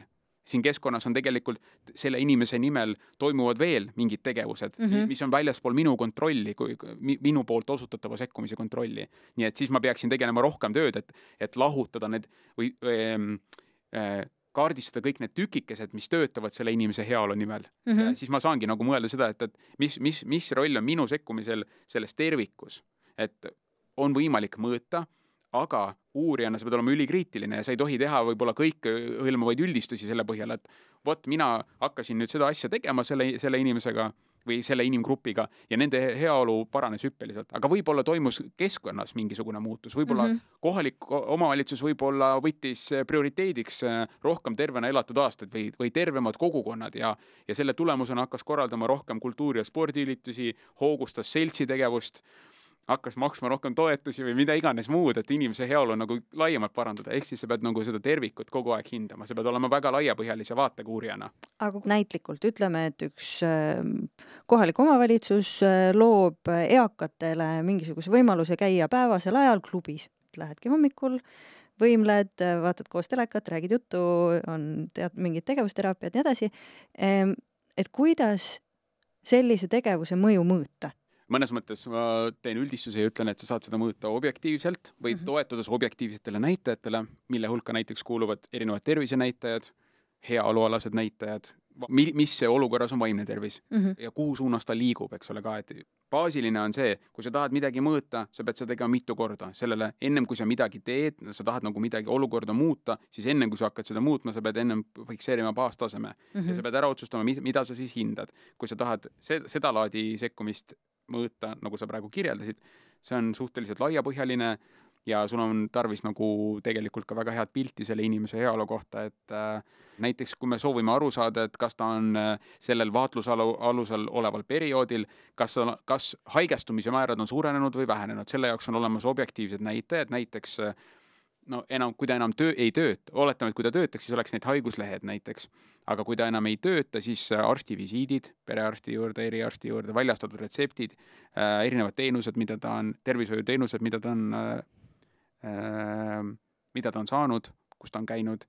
siin keskkonnas on tegelikult selle inimese nimel toimuvad veel mingid tegevused mm, -hmm. mis on väljaspool minu kontrolli, kui minu poolt osutatava sekkumise kontrolli. nii et siis ma peaksin tegelema rohkem tööd, et, et lahutada need või äh, äh, kaardistada kõik need tükikesed, mis töötavad selle inimese heaolu nimel mm. -hmm. siis ma saangi nagu mõelda seda, et, et mis, mis, mis roll on minu sekkumisel selles tervikus. et on võimalik mõõta, aga uurijana sa pead olema ülikriitiline ja sa ei tohi teha võib-olla kõikehõlmavaid üldistusi selle põhjal, et vot mina hakkasin nüüd seda asja tegema selle, selle inimesega või selle inimgrupiga ja nende heaolu paranes hüppeliselt, aga võib-olla toimus keskkonnas mingisugune muutus, võib-olla mm -hmm. kohalik omavalitsus võib-olla võttis prioriteediks äh, rohkem tervena elatud aastaid või, või tervemad kogukonnad ja, ja selle tulemusena hakkas korraldama rohkem kultuuri- ja spordiüritusi, hoogustas seltsitegevust hakkas maksma rohkem toetusi või mida iganes muud, et inimese heaolu nagu laiemalt parandada, ehk siis sa pead nagu seda tervikut kogu aeg hindama, sa pead olema väga laiapõhjalise vaatega uurijana. aga näitlikult ütleme, et üks ähm, kohalik omavalitsus äh, loob eakatele mingisuguse võimaluse käia päevasel ajal klubis, lähedki hommikul, võimled, vaatad koos telekat, räägid juttu, on tead mingid tegevusteraapiad nii edasi. Et kuidas sellise tegevuse mõju mõõta mõnes mõttes ma teen üldistuse ja ütlen, et sa saad seda mõõta objektiivselt või mm -hmm. toetudes objektiivsetele näitajatele, mille hulka näiteks kuuluvad erinevad tervisenäitajad, heaolualased näitajad, mi-, mis olukorras on vaimne tervis mm -hmm. ja kuhu suunas ta liigub, eks ole ka, et baasiline on see, kui sa tahad midagi mõõta, sa pead seda tegema mitu korda, sellele ennem kui sa midagi teed, sa tahad nagu midagi olukorda muuta, siis ennem kui sa hakkad seda muutma, sa pead ennem fikseerima baastaseme mm -hmm. ja sa pead ära otsustama, mida sa siis hindad. kui sa tahad se-, sedalaadi sekkumist mõõta, nagu sa praegu kirjeldasid, see on suhteliselt laiapõhjaline ja sul on tarvis nagu tegelikult ka väga head pilti selle inimese heaolu kohta, et äh, näiteks kui me soovime aru saada, et kas ta on äh, sellel vaatlusalu, alusel oleval perioodil, kas, kas haigestumise määrad on suurenenud või vähenenud, selle jaoks on olemas objektiivsed näitajad, näiteks äh, no enam, kui ta enam töö, ei tööta, oletame, et kui ta töötaks, siis oleks need haiguslehed näiteks, aga kui ta enam ei tööta, siis äh, arstivisiidid perearsti juurde, eriarsti juurde, väljastatud retseptid äh,, erinevad teenused, mida ta on, tervishoiuteenused, mida ta on äh,, äh, mida ta on saanud, kus ta on käinud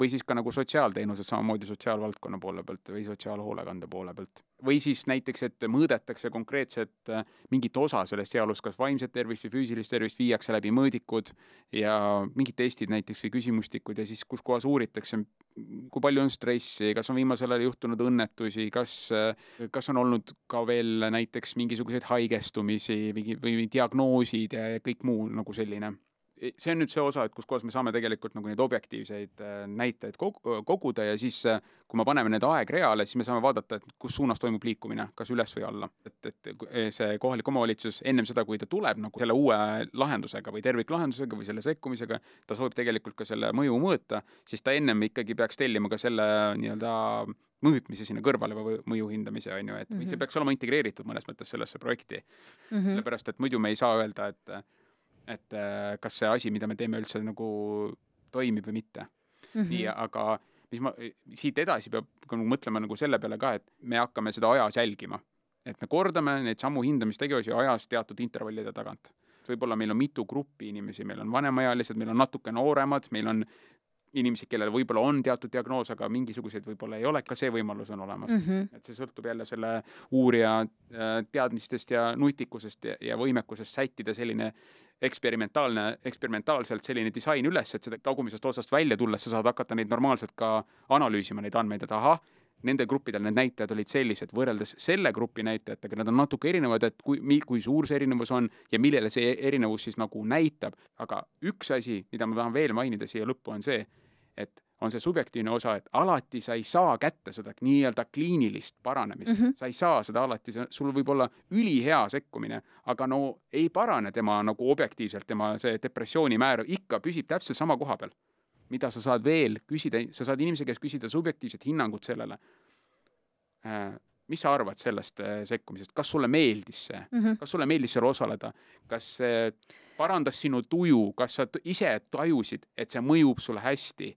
või siis ka nagu sotsiaalteenused samamoodi sotsiaalvaldkonna poole pealt või sotsiaalhoolekande poole pealt. või siis näiteks, et mõõdetakse konkreetset äh, mingit osa sellest heaolust, kas vaimset tervist või füüsilist tervist, viiakse läbi mõõdikud ja mingid testid näiteks või küsimustikud ja siis kus kohas uuritakse, kui palju on stressi, kas on viimasel ajal juhtunud õnnetusi, kas, äh, kas on olnud ka veel näiteks mingisuguseid haigestumisi või, või diagnoosid ja kõik muu nagu selline see on nüüd see osa, et kus kohas me saame tegelikult nagu neid objektiivseid äh, näitajaid koguda ja siis, äh, kui me paneme need aegreale, siis me saame vaadata, et kus suunas toimub liikumine, kas üles või alla. et, et see kohalik omavalitsus ennem seda, kui ta tuleb nagu selle uue lahendusega või terviklahendusega või selle sekkumisega, ta soovib tegelikult ka selle mõju mõõta, siis ta ennem ikkagi peaks tellima ka selle nii-öelda mõõtmise sinna kõrvale või mõju hindamise, on ju, et mm -hmm. see mhm. peaks olema integreeritud mõnes mõttes sellesse projekti mm. -hmm. sellepärast, et muidu me ei saa öelda, et et äh, kas see asi, mida me teeme, üldse nagu toimib või mitte mm. -hmm. nii, aga mis ma, siit edasi peab nagu mõtlema nagu selle peale ka, et me hakkame seda ajas jälgima. et me kordame neid samu hindamistegevusi ajas teatud intervallide tagant. võib-olla meil on mitu gruppi inimesi, meil on vanemaealised, meil on natuke nooremad, meil on inimesi, kellel võib-olla on teatud diagnoos, aga mingisuguseid võib-olla ei ole, ka see võimalus on olemas mm. -hmm. et see sõltub jälle selle uurija äh, teadmistest ja nutikusest ja, ja võimekusest sättida selline eksperimentaalne, eksperimentaalselt selline disain üles, et seda tagumisest otsast välja tulles sa saad hakata neid normaalselt ka analüüsima, neid andmeid, et ahah, nendel gruppidel need näitajad olid sellised, võrreldes selle grupi näitajatega, nad on natuke erinevad, et kui, kui suur see erinevus on ja millele see erinevus siis nagu näitab. aga üks asi, mida ma tahan veel mainida siia lõppu, on see, et on see subjektiivne osa, et alati sa ei saa kätte seda nii-öelda kliinilist paranemist mm, -hmm. sa ei saa seda alati, sul võib olla ülihea sekkumine, aga no ei parane tema nagu objektiivselt, tema see depressiooni määr ikka püsib täpselt sama koha peal mida sa saad veel küsida, sa saad inimese käest küsida subjektiivset hinnangut sellele. Äh, mis sa arvad sellest äh, sekkumisest, kas sulle meeldis see mm, -hmm. kas sulle meeldis seal osaleda, kas see parandas sinu tuju, kas sa ise tajusid, et see mõjub sulle hästi?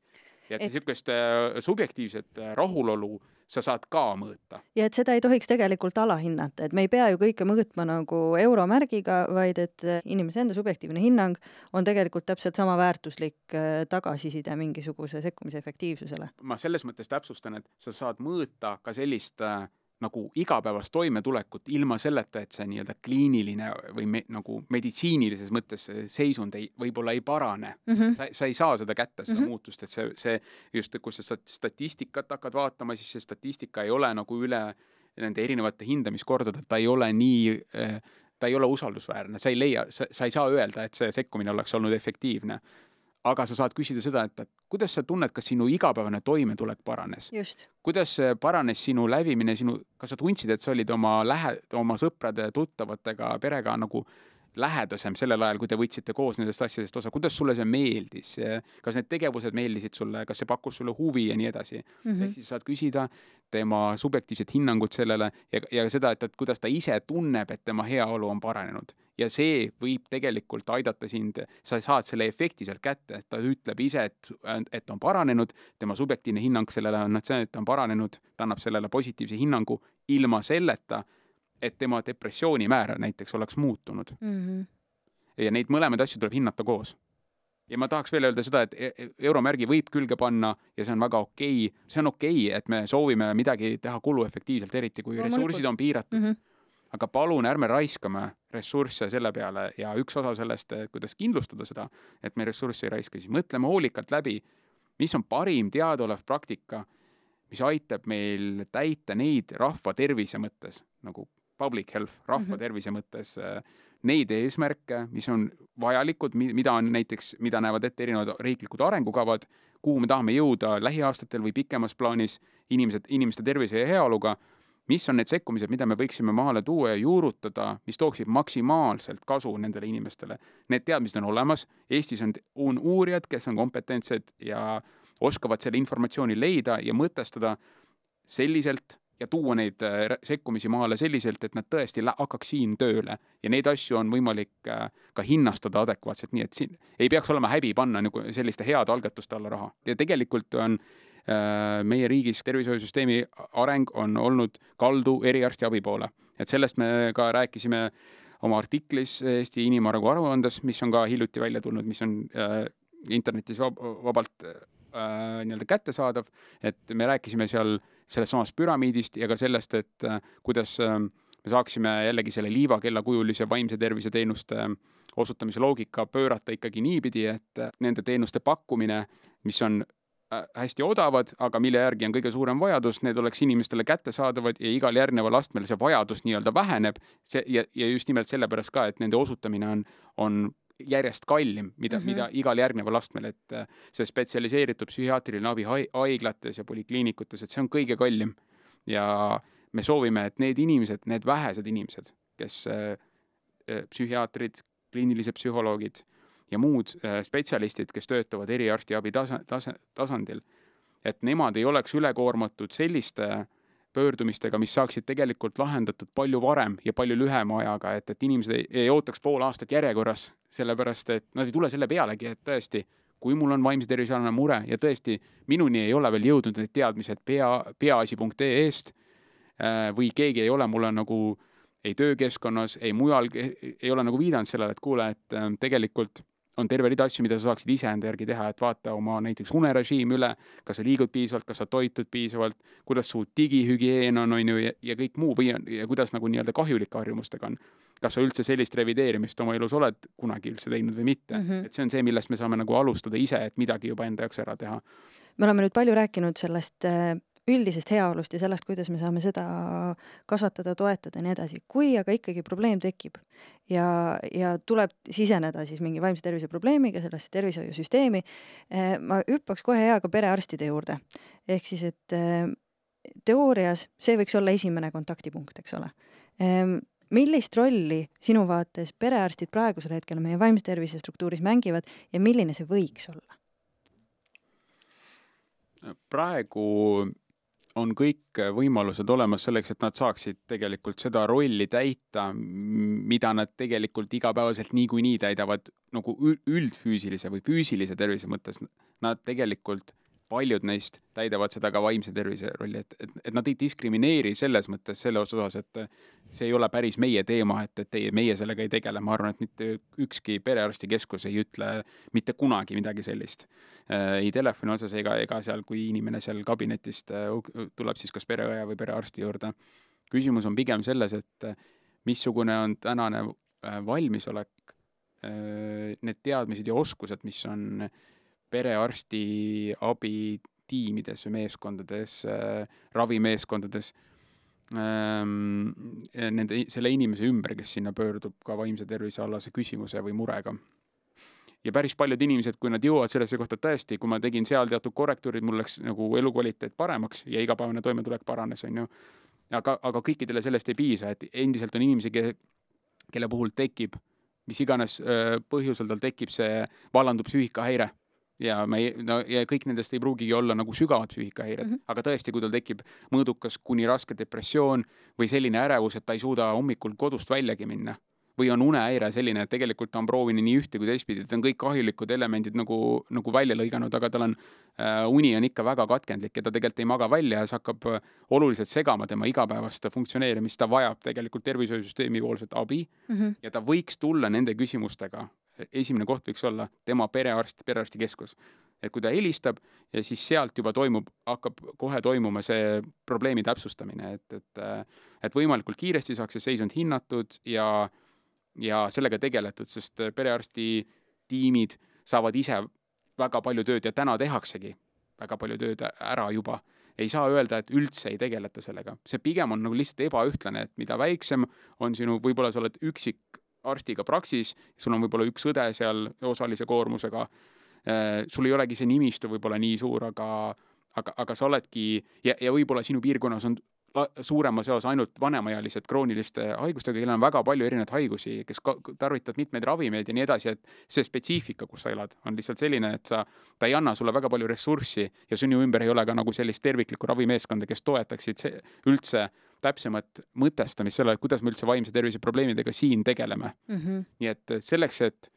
Ja et niisugust äh, subjektiivset rahulolu sa saad ka mõõta. ja et seda ei tohiks tegelikult alahinnata, et me ei pea ju kõike mõõtma nagu euromärgiga, vaid et inimese enda subjektiivne hinnang on tegelikult täpselt sama väärtuslik äh, tagasiside mingisuguse sekkumise efektiivsusele. ma selles mõttes täpsustan, et sa saad mõõta ka sellist äh, nagu igapäevast toimetulekut ilma selleta, et see nii-öelda kliiniline või me, nagu meditsiinilises mõttes seisund ei, võib-olla ei parane mm. -hmm. sa, sa ei saa seda kätte, seda mm -hmm. muutust, et see, see just, kus sa statistikat hakkad vaatama, siis see statistika ei ole nagu üle nende erinevate hindamiskordade, ta ei ole nii ta ei ole usaldusväärne, sa ei leia, sa, sa ei saa öelda, et see sekkumine oleks olnud efektiivne aga sa saad küsida seda, et, et kuidas sa tunned, kas sinu igapäevane toimetulek paranes? kuidas paranes sinu lävimine, sinu, kas sa tundsid, et sa olid oma lähe-, oma sõprade, tuttavatega, perega nagu lähedasem sellel ajal, kui te võtsite koos nendest asjadest osa, kuidas sulle see meeldis, kas need tegevused meeldisid sulle, kas see pakkus sulle huvi ja nii edasi mm. -hmm. ehk siis saad küsida tema subjektiivset hinnangut sellele ja, ja seda, et, et kuidas ta ise tunneb, et tema heaolu on paranenud. ja see võib tegelikult aidata sind, sa saad selle efekti sealt kätte, et ta ütleb ise, et, et on paranenud, tema subjektiivne hinnang sellele on see, et ta on paranenud, ta annab sellele positiivse hinnangu ilma selleta et tema depressioonimäär näiteks oleks muutunud mm. -hmm. ja neid mõlemaid asju tuleb hinnata koos. ja ma tahaks veel öelda seda, et e-, e-, euromärgi võib külge panna ja see on väga okei okay., see on okei okay,, et me soovime midagi teha kuluefektiivselt, eriti kui no, ressursid on piiratud mm. -hmm. aga palun ärme raiskame ressursse selle peale ja üks osa sellest, kuidas kindlustada seda, et me ressursse ei raiska, siis mõtleme hoolikalt läbi, mis on parim teadaolev praktika mis aitab meil täita neid rahva tervise mõttes nagu public health, rahva mhm. tervise mõttes äh, neid eesmärke, mis on vajalikud, mida on näiteks, mida näevad ette erinevad riiklikud arengukavad, kuhu me tahame jõuda lähiaastatel või pikemas plaanis inimesed, inimeste tervise ja heaoluga, mis on need sekkumised, mida me võiksime maale tuua ja juurutada, mis tooksid maksimaalselt kasu nendele inimestele. Need teadmised on olemas, Eestis on, on uurijad, kes on kompetentsed ja oskavad selle informatsiooni leida ja mõtestada selliselt, ja tuua neid äh, sekkumisi maale selliselt, et nad tõesti hakkaks siin tööle. Ja neid asju on võimalik äh, ka hinnastada adekvaatselt, nii et siin ei peaks olema häbi panna nagu selliste heade algatuste alla raha. Ja tegelikult on äh, meie riigis tervishoiusüsteemi areng on olnud kaldu eriarstiabi poole, et sellest me ka rääkisime oma artiklis Eesti inimarengu aruandes, mis on ka hiljuti välja tulnud, mis on äh, internetis vab vabalt äh, nii-öelda kättesaadav, et me rääkisime seal äh, sellest samast püramiidist ja ka sellest, et äh, kuidas äh, me saaksime jällegi selle liivakellakujulise vaimse tervise teenuste äh, osutamise loogika pöörata ikkagi niipidi, et nende teenuste pakkumine, mis on hästi odavad, aga mille järgi on kõige suurem vajadus, need oleks inimestele kättesaadavad ja igal järgneval astmel see vajadus nii-öelda väheneb, see ja, ja just nimelt sellepärast ka, et nende osutamine on, on järjest kallim, mida mm, -hmm. mida igal järgneval astmel, et äh, see spetsialiseeritud psühhiaatriline abi haiglates ja polikliinikutes, et see on kõige kallim. ja me soovime, et need inimesed, need vähesed inimesed, kes äh, äh, psühhiaatrid, kliinilised psühholoogid ja muud spetsialistid, kes töötavad eriarstiabi tasa, tasa, tasandil, et nemad ei oleks ülekoormatud selliste äh, pöördumistega, mis saaksid tegelikult lahendatud palju varem ja palju lühema ajaga, et, et inimesed ei, ei ootaks pool aastat järjekorras, sellepärast et nad ei tule selle pealegi, et tõesti, kui mul on vaimse tervise alane mure ja tõesti minuni ei ole veel jõudnud need teadmised pea, peaasi.ee-st äh, või keegi ei ole mulle nagu ei töökeskkonnas, ei mujal, ei ole nagu viidanud sellele, et kuule, et äh, tegelikult on terve rida asju, mida sa saaksid iseenda järgi teha, et vaata oma näiteks unerežiim üle, kas sa liigud piisavalt, kas sa toitud piisavalt, kuidas su digihügieen on, on ju, ja kõik muu või ja kuidas nagu nii-öelda kahjulike harjumustega on. kas sa üldse sellist revideerimist oma elus oled kunagi üldse teinud või mitte mm, -hmm. et see on see, millest me saame nagu alustada ise, et midagi juba enda jaoks ära teha. me oleme nüüd palju rääkinud sellest äh, üldisest heaolust ja sellest, kuidas me saame seda kasvatada, toetada ja nii edasi. kui aga ikkagi probleem tekib ja, ja tuleb siseneda siis mingi vaimse tervise probleemiga sellesse tervishoiusüsteemi, eh, ma hüppaks kohe hea ka perearstide juurde. ehk siis, et eh, teoorias see võiks olla esimene kontaktipunkt, eks ole ehm, millist rolli sinu vaates perearstid praegusel hetkel meie vaimse tervise struktuuris mängivad ja milline see võiks olla? praegu on kõik võimalused olemas selleks, et nad saaksid tegelikult seda rolli täita, mida nad tegelikult igapäevaselt niikuinii täidavad nagu üldfüüsilise või füüsilise tervise mõttes. Nad tegelikult paljud neist täidavad seda ka vaimse tervise rolli, et, et, et nad ei diskrimineeri selles mõttes selles osas, et see ei ole päris meie teema, et, et teie, meie sellega ei tegele, ma arvan, et mitte ükski perearstikeskus ei ütle mitte kunagi midagi sellist äh,. ei telefoni otsas ega, ega seal, kui inimene seal kabinetist äh, tuleb siis kas pereõe või perearsti juurde. küsimus on pigem selles, et äh, missugune on tänane valmisolek need teadmised ja oskused, mis on äh, perearsti abitiimides või meeskondades äh,, ravimeeskondades ähm,, nende, selle inimese ümber, kes sinna pöördub ka vaimse tervise alase küsimuse või murega. ja päris paljud inimesed, kui nad jõuavad sellesse kohta, et tõesti, kui ma tegin seal teatud korrektuurid, mul läks nagu elukvaliteet paremaks ja igapäevane toimetulek paranes, on ju, aga, aga kõikidele sellest ei piisa, et endiselt on inimesi, kelle puhul tekib mis iganes öö, põhjusel tal tekib see, vallandub psüühikahäire ja me ei, no ja kõik nendest ei pruugigi olla nagu sügavad psüühikahäired mm, -hmm. aga tõesti, kui tal tekib mõõdukas kuni raske depressioon või selline ärevus, et ta ei suuda hommikul kodust väljagi minna või on unehäire selline, et tegelikult ta on proovinud nii ühte kui teistpidi, et on kõik kahjulikud elemendid nagu, nagu välja lõiganud, aga tal on äh,, uni on ikka väga katkendlik ja ta tegelikult ei maga välja ja see hakkab äh, oluliselt segama tema igapäevast funktsioneerimist, ta vajab tegelikult tervishoiusüsteemi poolset abi mm -hmm. ja ta võiks tulla nende küsimustega esimene koht võiks olla tema perearst, perearstikeskus. et kui ta helistab ja siis sealt juba toimub, hakkab kohe toimuma see probleemi täpsustamine, et, et et võimalikult kiiresti saaks see seisund hinnatud ja, ja sellega tegeletud, sest perearsti tiimid saavad ise väga palju tööd ja täna tehaksegi väga palju tööd ära juba ei saa öelda, et üldse ei tegeleta sellega, see pigem on nagu lihtsalt ebaühtlane, et mida väiksem on sinu, võib-olla sa oled üksik arstiga Praxis, sul on võib-olla üks õde seal osalise koormusega, äh, sul ei olegi see nimistu võib-olla nii suur, aga aga, aga sa oledki ja, ja võib-olla sinu piirkonnas on suuremas osas ainult vanemaealised krooniliste haigustega, kellel on väga palju erinevaid haigusi, kes tarvitavad mitmeid ravimeid ja nii edasi, et see spetsiifika, kus sa elad, on lihtsalt selline, et sa, ta ei anna sulle väga palju ressurssi ja sinu ümber ei ole ka nagu sellist terviklikku ravimeeskonda, kes toetaksid see, üldse täpsemat mõtestamist sellele, et kuidas me üldse vaimse tervise probleemidega siin tegeleme mm. -hmm. nii et selleks, et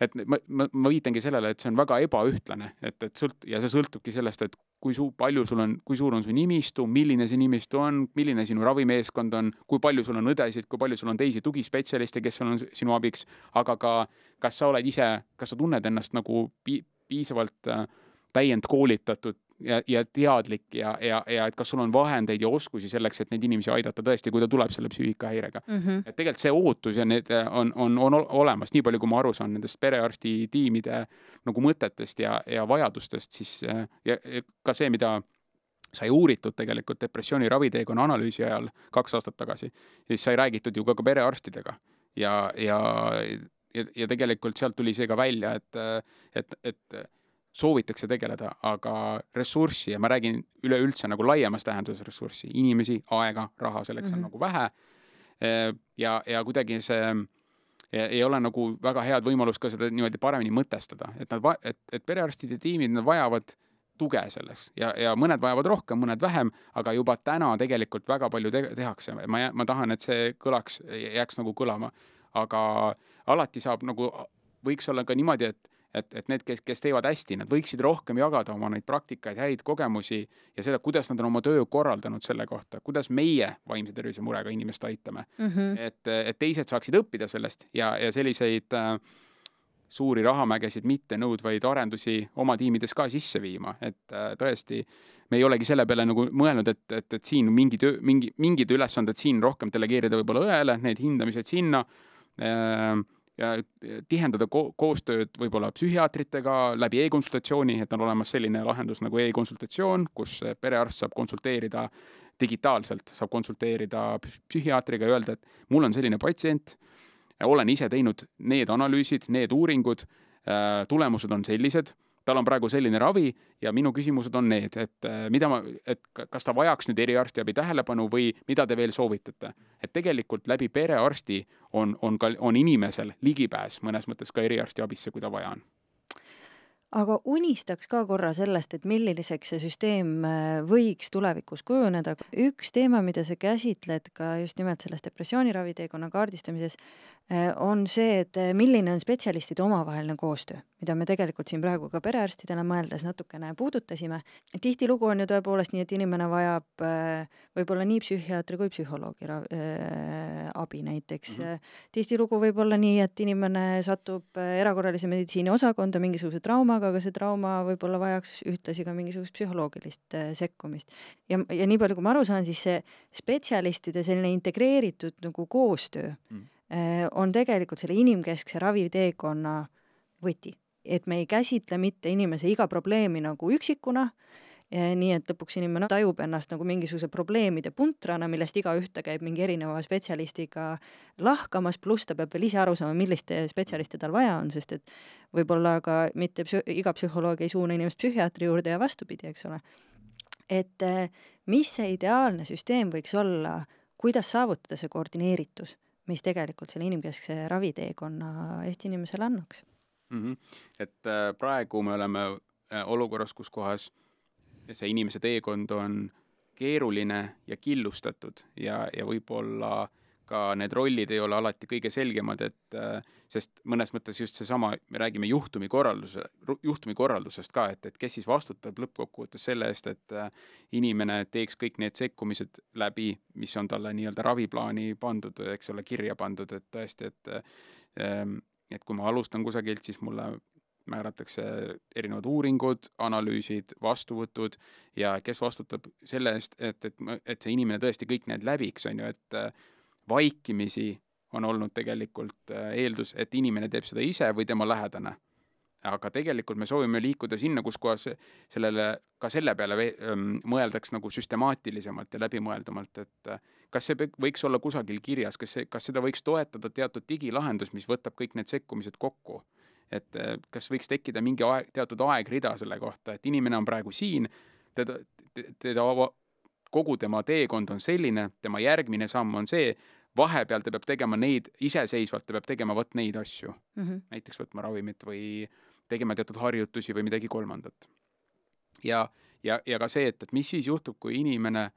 et ma, ma, ma viitangi sellele, et see on väga ebaühtlane, et, et sõlt- ja see sõltubki sellest, et kui su-, palju sul on, kui suur on su nimistu, milline see nimistu on, milline sinu ravimeeskond on, kui palju sul on õdesid, kui palju sul on teisi tugispetsialiste, kes on sinu abiks, aga ka kas sa oled ise, kas sa tunned ennast nagu pi-, piisavalt äh, täiendkoolitatud ja, ja teadlik ja, ja, ja et kas sul on vahendeid ja oskusi selleks, et neid inimesi aidata tõesti, kui ta tuleb selle psüühikahäirega mm. -hmm. et tegelikult see ootus ja need on, on, on olemas, nii palju, kui ma aru saan nendest perearsti tiimide nagu mõtetest ja, ja vajadustest, siis ja, ja ka see, mida sai uuritud tegelikult depressiooni raviteekonna analüüsi ajal kaks aastat tagasi, siis sai räägitud ju ka, ka perearstidega ja, ja ja, ja tegelikult sealt tuli see ka välja, et, et, et soovitakse tegeleda, aga ressurssi ja ma räägin üleüldse nagu laiemas tähenduses ressurssi, inimesi, aega, raha, selleks mm -hmm. on mhm. nagu vähe. ja, ja kuidagi see ei ole nagu väga head võimalust ka seda niimoodi paremini mõtestada, et nad, et, et perearstide tiimid, nad vajavad tuge selleks ja, ja mõned vajavad rohkem, mõned vähem, aga juba täna tegelikult väga palju te tehakse. ma, ma tahan, et see kõlaks, jääks nagu kõlama, aga alati saab nagu, võiks olla ka niimoodi, et et, et need, kes, kes teevad hästi, nad võiksid rohkem jagada oma neid praktikaid, häid kogemusi ja seda, kuidas nad on oma töö korraldanud selle kohta, kuidas meie vaimse tervise murega inimest aitame mm. -hmm. et, et teised saaksid õppida sellest ja, ja selliseid äh, suuri rahamägesid mitte nõudvaid arendusi oma tiimides ka sisse viima, et äh, tõesti, me ei olegi selle peale nagu mõelnud, et, et, et siin mingi töö, mingi, mingid ülesanded siin rohkem delegeerida võib-olla õele, need hindamised sinna äh, ja tihendada ko koostööd võib-olla psühhiaatritega läbi e-konsultatsiooni, et on olemas selline lahendus nagu e-konsultatsioon, kus perearst saab konsulteerida digitaalselt, saab konsulteerida psühhiaatriga ja öelda, et mul on selline patsient, olen ise teinud need analüüsid, need uuringud, tulemused on sellised tal on praegu selline ravi ja minu küsimused on need, et äh, mida ma, et kas ta vajaks nüüd eriarstiabi tähelepanu või mida te veel soovitate. et tegelikult läbi perearsti on, on ka, on inimesel ligipääs mõnes mõttes ka eriarstiabisse, kui ta vaja on aga unistaks ka korra sellest, et milliseks see süsteem äh, võiks tulevikus kujuneda. üks teema, mida sa käsitled ka just nimelt selles depressiooniraviteekonna kaardistamises, äh, on see, et milline on spetsialistide omavaheline koostöö, mida me tegelikult siin praegu ka perearstidele mõeldes natukene puudutasime. tihtilugu on ju tõepoolest nii, et inimene vajab võib-olla nii psühhiaatri kui psühholoogi abi näiteks mm. -hmm. tihtilugu võib olla nii, et inimene satub erakorralise meditsiini osakonda mingisuguse trauma traumaga, aga see trauma võib-olla vajaks ühtlasi ka mingisugust psühholoogilist äh, sekkumist. ja, ja nii palju, kui ma aru saan, siis see spetsialistide selline integreeritud nagu koostöö mm. äh, on tegelikult selle inimkeskse raviteekonna võti. Et me ei käsitle mitte inimese iga probleemi nagu üksikuna äh,, nii et lõpuks inimene tajub ennast nagu mingisuguse probleemide puntrana, millest igaüht ta käib mingi erineva spetsialistiga lahkamas, pluss ta peab veel ise aru saama, milliste spetsialiste tal vaja on, sest et võib-olla ka mitte psü-, iga psühholoog ei suuna inimest psühhiaatri juurde ja vastupidi, eks ole. et eh, mis see ideaalne süsteem võiks olla, kuidas saavutada see koordineeritus, mis tegelikult selle inimkeskse raviteekonna Eesti inimesele annaks mm? -hmm. et äh, praegu me oleme äh, olukorras, kus kohas see inimese teekond on keeruline ja killustatud ja, ja võib-olla ka need rollid ei ole alati kõige selgemad, et äh, sest mõnes mõttes just seesama, me räägime juhtumikorralduse, juhtumikorraldusest ka, et, et kes siis vastutab lõppkokkuvõttes selle eest, et inimene teeks kõik need sekkumised läbi, mis on talle nii-öelda raviplaani pandud, eks ole, kirja pandud, et tõesti, et äh, et kui ma alustan kusagilt, siis mulle määratakse erinevad uuringud, analüüsid, vastuvõtud ja kes vastutab selle eest, et, et, et see inimene tõesti kõik need läbiks, on ju, et äh, vaikimisi on olnud tegelikult äh, eeldus, et inimene teeb seda ise või tema lähedane. Aga tegelikult me soovime liikuda sinna, kus kohas sellele, ka selle peale mõeldaks nagu süstemaatilisemalt ja läbimõeldumalt, et äh, kas see võiks olla kusagil kirjas, kas see, kas seda võiks toetada teatud digilahendus, mis võtab kõik need sekkumised kokku et äh, kas võiks tekkida mingi aeg, teatud aegrida selle kohta, et inimene on praegu siin, teda, teda, kogu tema teekond on selline, tema järgmine samm on see, vahepeal ta peab tegema neid, iseseisvalt ta peab tegema vot neid asju mm. -hmm. näiteks võtma ravimit või tegema teatud harjutusi või midagi kolmandat. ja, ja, ja ka see, et, et mis siis juhtub, kui inimene,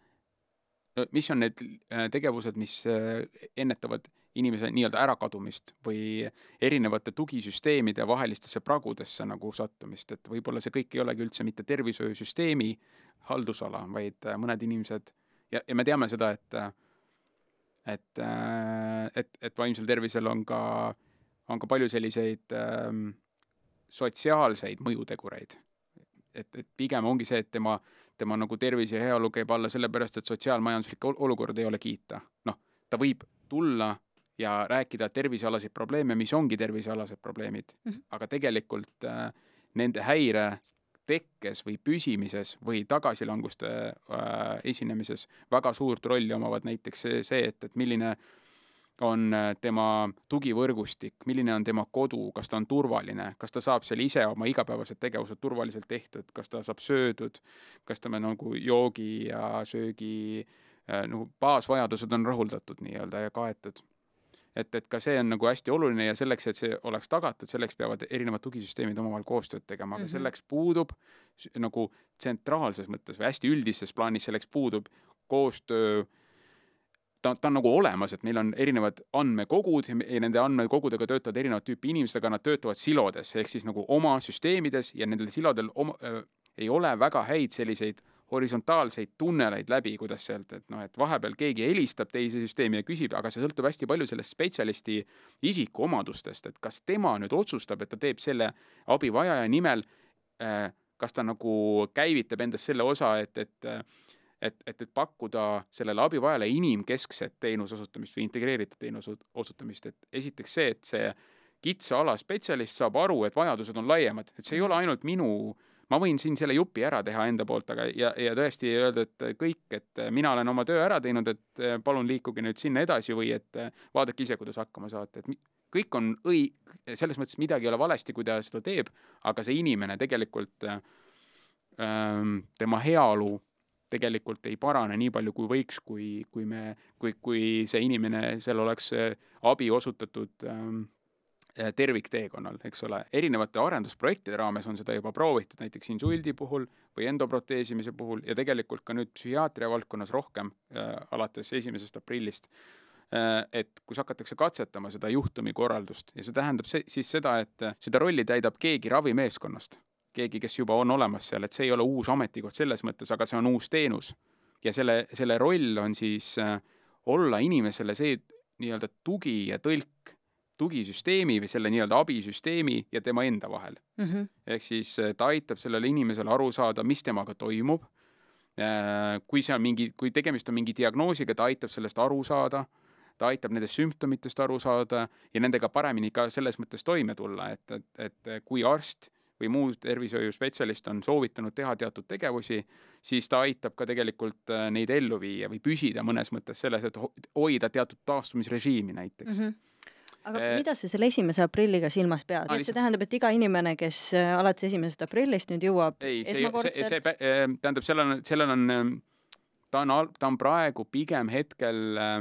mis on need äh, tegevused, mis äh, ennetavad inimese nii-öelda ärakadumist või erinevate tugisüsteemide vahelistesse pragudesse nagu sattumist, et võib-olla see kõik ei olegi üldse mitte tervishoiusüsteemi haldusala, vaid äh, mõned inimesed ja, ja me teame seda, et et, et, et vaimsel tervisel on ka, on ka palju selliseid ähm, sotsiaalseid mõjutegureid. et, et pigem ongi see, et tema, tema nagu tervis ja heaolu käib alla sellepärast, et sotsiaalmajanduslik olukord ei ole kiita. noh, ta võib tulla ja rääkida tervisealaseid probleeme, mis ongi tervisealased probleemid mm, -hmm. aga tegelikult äh, nende häire tekkes või püsimises või tagasilanguste äh, esinemises väga suurt rolli omavad näiteks see, see, et, et milline on äh, tema tugivõrgustik, milline on tema kodu, kas ta on turvaline, kas ta saab seal ise oma igapäevased tegevused turvaliselt tehtud, kas ta saab söödud, kas tema nagu joogi ja söögi äh, nagu baasvajadused on rahuldatud nii-öelda ja kaetud. et, et ka see on nagu hästi oluline ja selleks, et see oleks tagatud, selleks peavad erinevad tugisüsteemid omavahel koostööd tegema, aga mm -hmm. selleks puudub nagu tsentraalses mõttes või hästi üldises plaanis selleks puudub koostöö ta, ta on nagu olemas, et meil on erinevad andmekogud ja nende andmekogudega töötavad erinevat tüüpi inimesed, aga nad töötavad silodes ehk siis nagu oma süsteemides ja nendel silodel oma, äh, ei ole väga häid selliseid horisontaalseid tunneleid läbi, kuidas sealt, et noh, et vahepeal keegi helistab teise süsteemi ja küsib, aga see sõltub hästi palju sellest spetsialisti isikuomadustest, et kas tema nüüd otsustab, et ta teeb selle abivajaja nimel äh,, kas ta nagu käivitab endas selle osa, et, et äh, et, et, et pakkuda sellele abivajale inimkeskset teenuse osutamist või integreeritud teenuse osutamist, et esiteks see, et see kitsa ala spetsialist saab aru, et vajadused on laiemad, et see ei ole ainult minu, ma võin siin selle jupi ära teha enda poolt, aga ja, ja tõesti öelda, et kõik, et mina olen oma töö ära teinud, et palun liikuge nüüd sinna edasi või et vaadake ise, kuidas hakkama saate, et kõik on õi-, selles mõttes midagi ei ole valesti, kui ta seda teeb, aga see inimene tegelikult ähm,, tema heaolu tegelikult ei parane nii palju, kui võiks, kui, kui me, kui, kui see inimene, seal oleks abi osutatud ähm, tervikteekonnal, eks ole. erinevate arendusprojektide raames on seda juba proovitud, näiteks insuldi puhul või endoproteesimise puhul ja tegelikult ka nüüd psühhiaatria valdkonnas rohkem äh, alates esimesest aprillist äh,. et kus hakatakse katsetama seda juhtumikorraldust ja see tähendab see, siis seda, et seda rolli täidab keegi ravimeeskonnast keegi, kes juba on olemas seal, et see ei ole uus ametikoht selles mõttes, aga see on uus teenus. ja selle, selle roll on siis äh, olla inimesele see nii-öelda tugi ja tõlk tugisüsteemi või selle nii-öelda abisüsteemi ja tema enda vahel mm. -hmm. ehk siis äh, ta aitab sellele inimesele aru saada, mis temaga toimub äh,. kui see on mingi, kui tegemist on mingi diagnoosiga, ta aitab sellest aru saada ta aitab nendest sümptomitest aru saada ja nendega paremini ka selles mõttes toime tulla, et, et, et kui arst või muu tervishoiuspetsialist on soovitanud teha teatud tegevusi, siis ta aitab ka tegelikult äh, neid ellu viia või püsida mõnes mõttes selles, et hoida teatud taastumisrežiimi näiteks mm. -hmm aga eh, mida sa selle esimese aprilliga silmas pead, et see tähendab, et iga inimene, kes äh, alates esimesest aprillist nüüd jõuab ei, see, see, see, tähendab, sellel on, sellel on, ta on, ta on praegu pigem hetkel äh,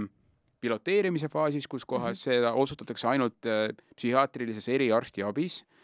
piloteerimise faasis, kus kohas mm -hmm. seda osutatakse ainult äh, psühhiaatrilises eriarstiabis Äh,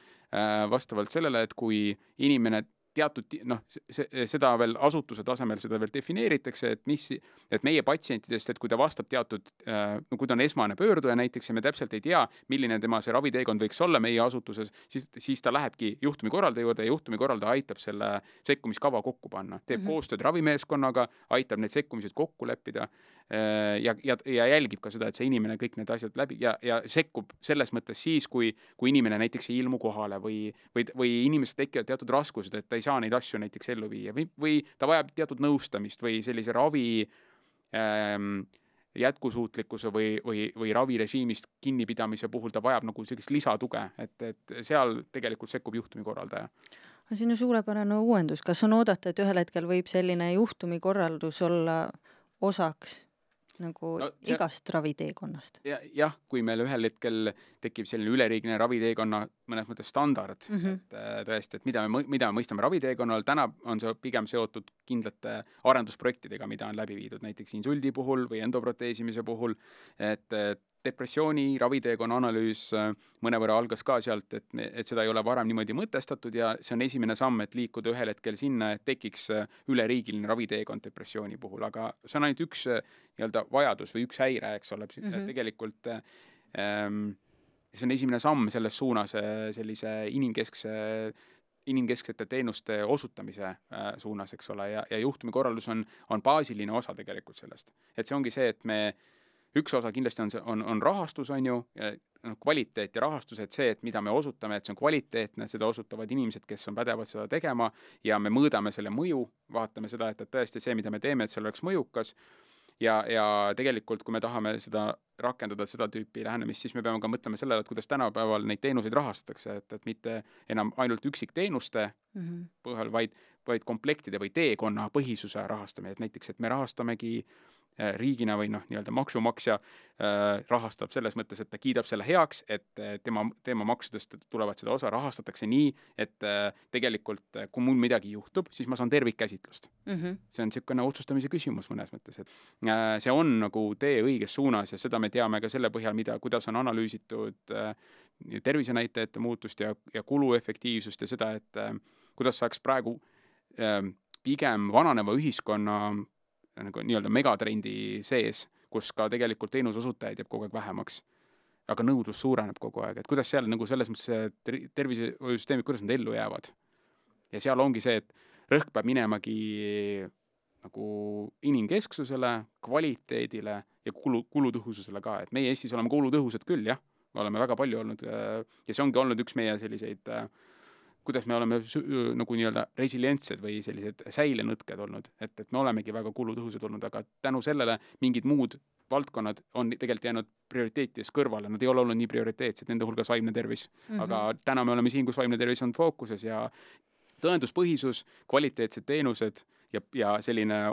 vastavalt sellele, et kui inimene teatud noh, seda veel asutuse tasemel, seda veel defineeritakse, et mis, et meie patsientidest, et kui ta vastab teatud, äh, no kui ta on esmane pöörduja näiteks ja me täpselt ei tea, milline tema see raviteekond võiks olla meie asutuses, siis, siis ta lähebki juhtumikorraldaja juurde ja juhtumikorraldaja aitab selle sekkumiskava kokku panna, teeb mm -hmm. koostööd ravimeeskonnaga, aitab need sekkumised kokku leppida äh, ja, ja, ja jälgib ka seda, et see inimene kõik need asjad läbi ja, ja sekkub selles mõttes siis, kui, kui inimene näiteks ei ilmu kohale või, või, või inimesel tekivad teatud raskused, et ta ei saa neid asju näiteks ellu viia või, või ta vajab teatud nõustamist või sellise ravi ähm, jätkusuutlikkuse või, või, või ravirežiimist kinnipidamise puhul ta vajab nagu sellist lisatuge, et, et seal tegelikult sekkub juhtumikorraldaja. see on ju suurepärane uuendus, kas on oodata, et ühel hetkel võib selline juhtumikorraldus olla osaks nagu no, see, igast raviteekonnast ja,. jah, kui meil ühel hetkel tekib selline üleriigiline raviteekonna mõnes mõttes standard mm, -hmm. et äh, tõesti, et mida me, mida me mõistame raviteekonna all, täna on see pigem seotud kindlate arendusprojektidega, mida on läbi viidud näiteks insuldi puhul või endoproteesimise puhul, et, et depressiooni raviteekonna analüüs äh, mõnevõrra algas ka sealt, et, et seda ei ole varem niimoodi mõtestatud ja see on esimene samm, et liikuda ühel hetkel sinna, et tekiks äh, üleriigiline raviteekond depressiooni puhul, aga see on ainult üks äh, nii-öelda vajadus või üks häire, eks ole mm, -hmm. tegelikult ähm, see on esimene samm selles suunas, sellise inimkeskse inimkesksete teenuste osutamise suunas, eks ole, ja, ja juhtumikorraldus on, on baasiline osa tegelikult sellest. et see ongi see, et me äh, üks osa kindlasti on see, on, on rahastus, on ju, noh, kvaliteet ja rahastus, et see, et mida me osutame, et see on kvaliteetne, seda osutavad inimesed, kes on pädevad seda tegema ja me mõõdame selle mõju, vaatame seda, et, et tõesti see, mida me teeme, et see oleks mõjukas ja, ja tegelikult, kui me tahame seda rakendada, seda tüüpi lähenemist, siis me peame ka mõtlema sellele, et kuidas tänapäeval neid teenuseid rahastatakse, et, et mitte enam ainult üksikteenuste mm -hmm. põhjal, vaid, vaid komplektide või teekonna põhisuse rahastamine, et näiteks, et me rahastamegi äh, riigina või noh, nii-öelda maksumaksja äh, rahastab selles mõttes, et ta kiidab selle heaks, et äh, tema, tema maksudest tulevad seda osa rahastatakse nii, et äh, tegelikult äh, kui mul midagi juhtub, siis ma saan tervikkäsitlust mm. -hmm. see on niisugune otsustamise küsimus mõnes mõttes, et äh, see on nagu tee õiges suunas ja seda me teame ka selle põhjal, mida, kuidas on analüüsitud äh, tervisenäitajate muutust ja, ja kuluefektiivsust ja seda, et äh, kuidas saaks praegu äh, pigem vananeva ühiskonna nagu nii-öelda megatrendi sees, kus ka tegelikult teenuse osutajaid jääb kogu aeg vähemaks, aga nõudlus suureneb kogu aeg, et kuidas seal nagu selles mõttes tervishoiusüsteemid, kuidas nad ellu jäävad. ja seal ongi see, et rõhk peab minemagi nagu inimkesksusele, kvaliteedile ja kulu, kulutõhususele ka, et meie Eestis oleme kulutõhusad küll, jah, me oleme väga palju olnud ja see ongi olnud üks meie selliseid äh, kuidas me oleme nagu nii-öelda resilientsed või sellised säilenõtked olnud, et, et me olemegi väga kulutõhusad olnud, aga tänu sellele mingid muud valdkonnad on tegelikult jäänud prioriteetidest kõrvale, nad ei ole olnud nii prioriteetsed, nende hulgas vaimne tervis mm. -hmm. aga täna me oleme siin, kus vaimne tervis on fookuses ja tõenduspõhisus, kvaliteetsed teenused ja, ja selline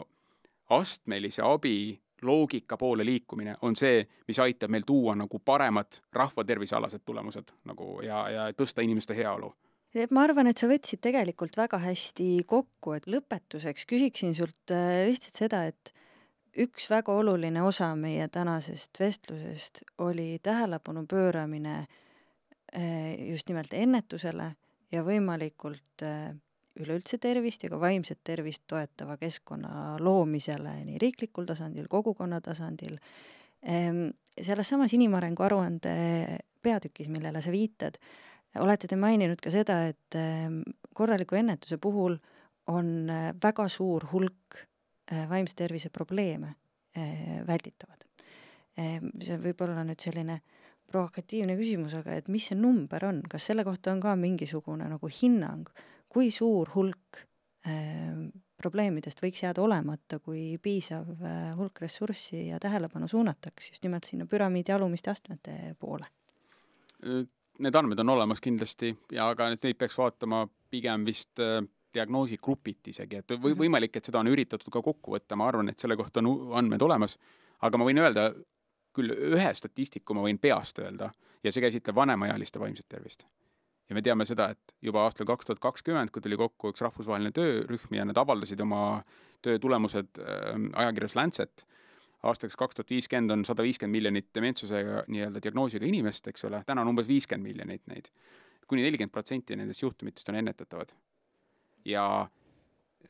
astmelise abi loogika poole liikumine on see, mis aitab meil tuua nagu paremad rahvatervisealased tulemused nagu ja, ja tõsta inimeste heaolu ma arvan, et sa võtsid tegelikult väga hästi kokku, et lõpetuseks küsiksin sult äh, lihtsalt seda, et üks väga oluline osa meie tänasest vestlusest oli tähelepanu pööramine äh, just nimelt ennetusele ja võimalikult äh, üleüldse tervist ja ka vaimset tervist toetava keskkonna loomisele nii riiklikul tasandil, kogukonna tasandil. Ehm, selles samas inimarengu aruande peatükis, millele sa viitad, olete te maininud ka seda, et ehm, korraliku ennetuse puhul on äh, väga suur hulk äh, vaimse tervise probleeme äh, välditavad. Ehm, see võib olla nüüd selline provokatiivne küsimus, aga et mis see number on, kas selle kohta on ka mingisugune nagu hinnang, kui suur hulk äh, probleemidest võiks jääda olemata, kui piisav äh, hulk ressurssi ja tähelepanu suunatakse just nimelt sinna püramiidi alumiste astmete poole? Need andmed on olemas kindlasti ja aga neid peaks vaatama pigem vist äh, diagnoosigrupiti isegi, et või mhm. võimalik, et seda on üritatud ka kokku võtta, ma arvan, et selle kohta on andmed olemas, aga ma võin öelda, küll ühe statistiku ma võin peast öelda ja see käsitleb vanemaealiste vaimset tervist. ja me teame seda, et juba aastal kaks tuhat kakskümmend, kui tuli kokku üks rahvusvaheline töörühm ja nad avaldasid oma töö tulemused äh, ajakirjas Lancet, aastaks kaks tuhat viiskümmend on sada viiskümmend miljonit dementsusega nii-öelda diagnoosiga inimest, eks ole, täna on umbes viiskümmend miljonit neid kuni. kuni nelikümmend protsenti nendest juhtumitest on ennetatavad. ja,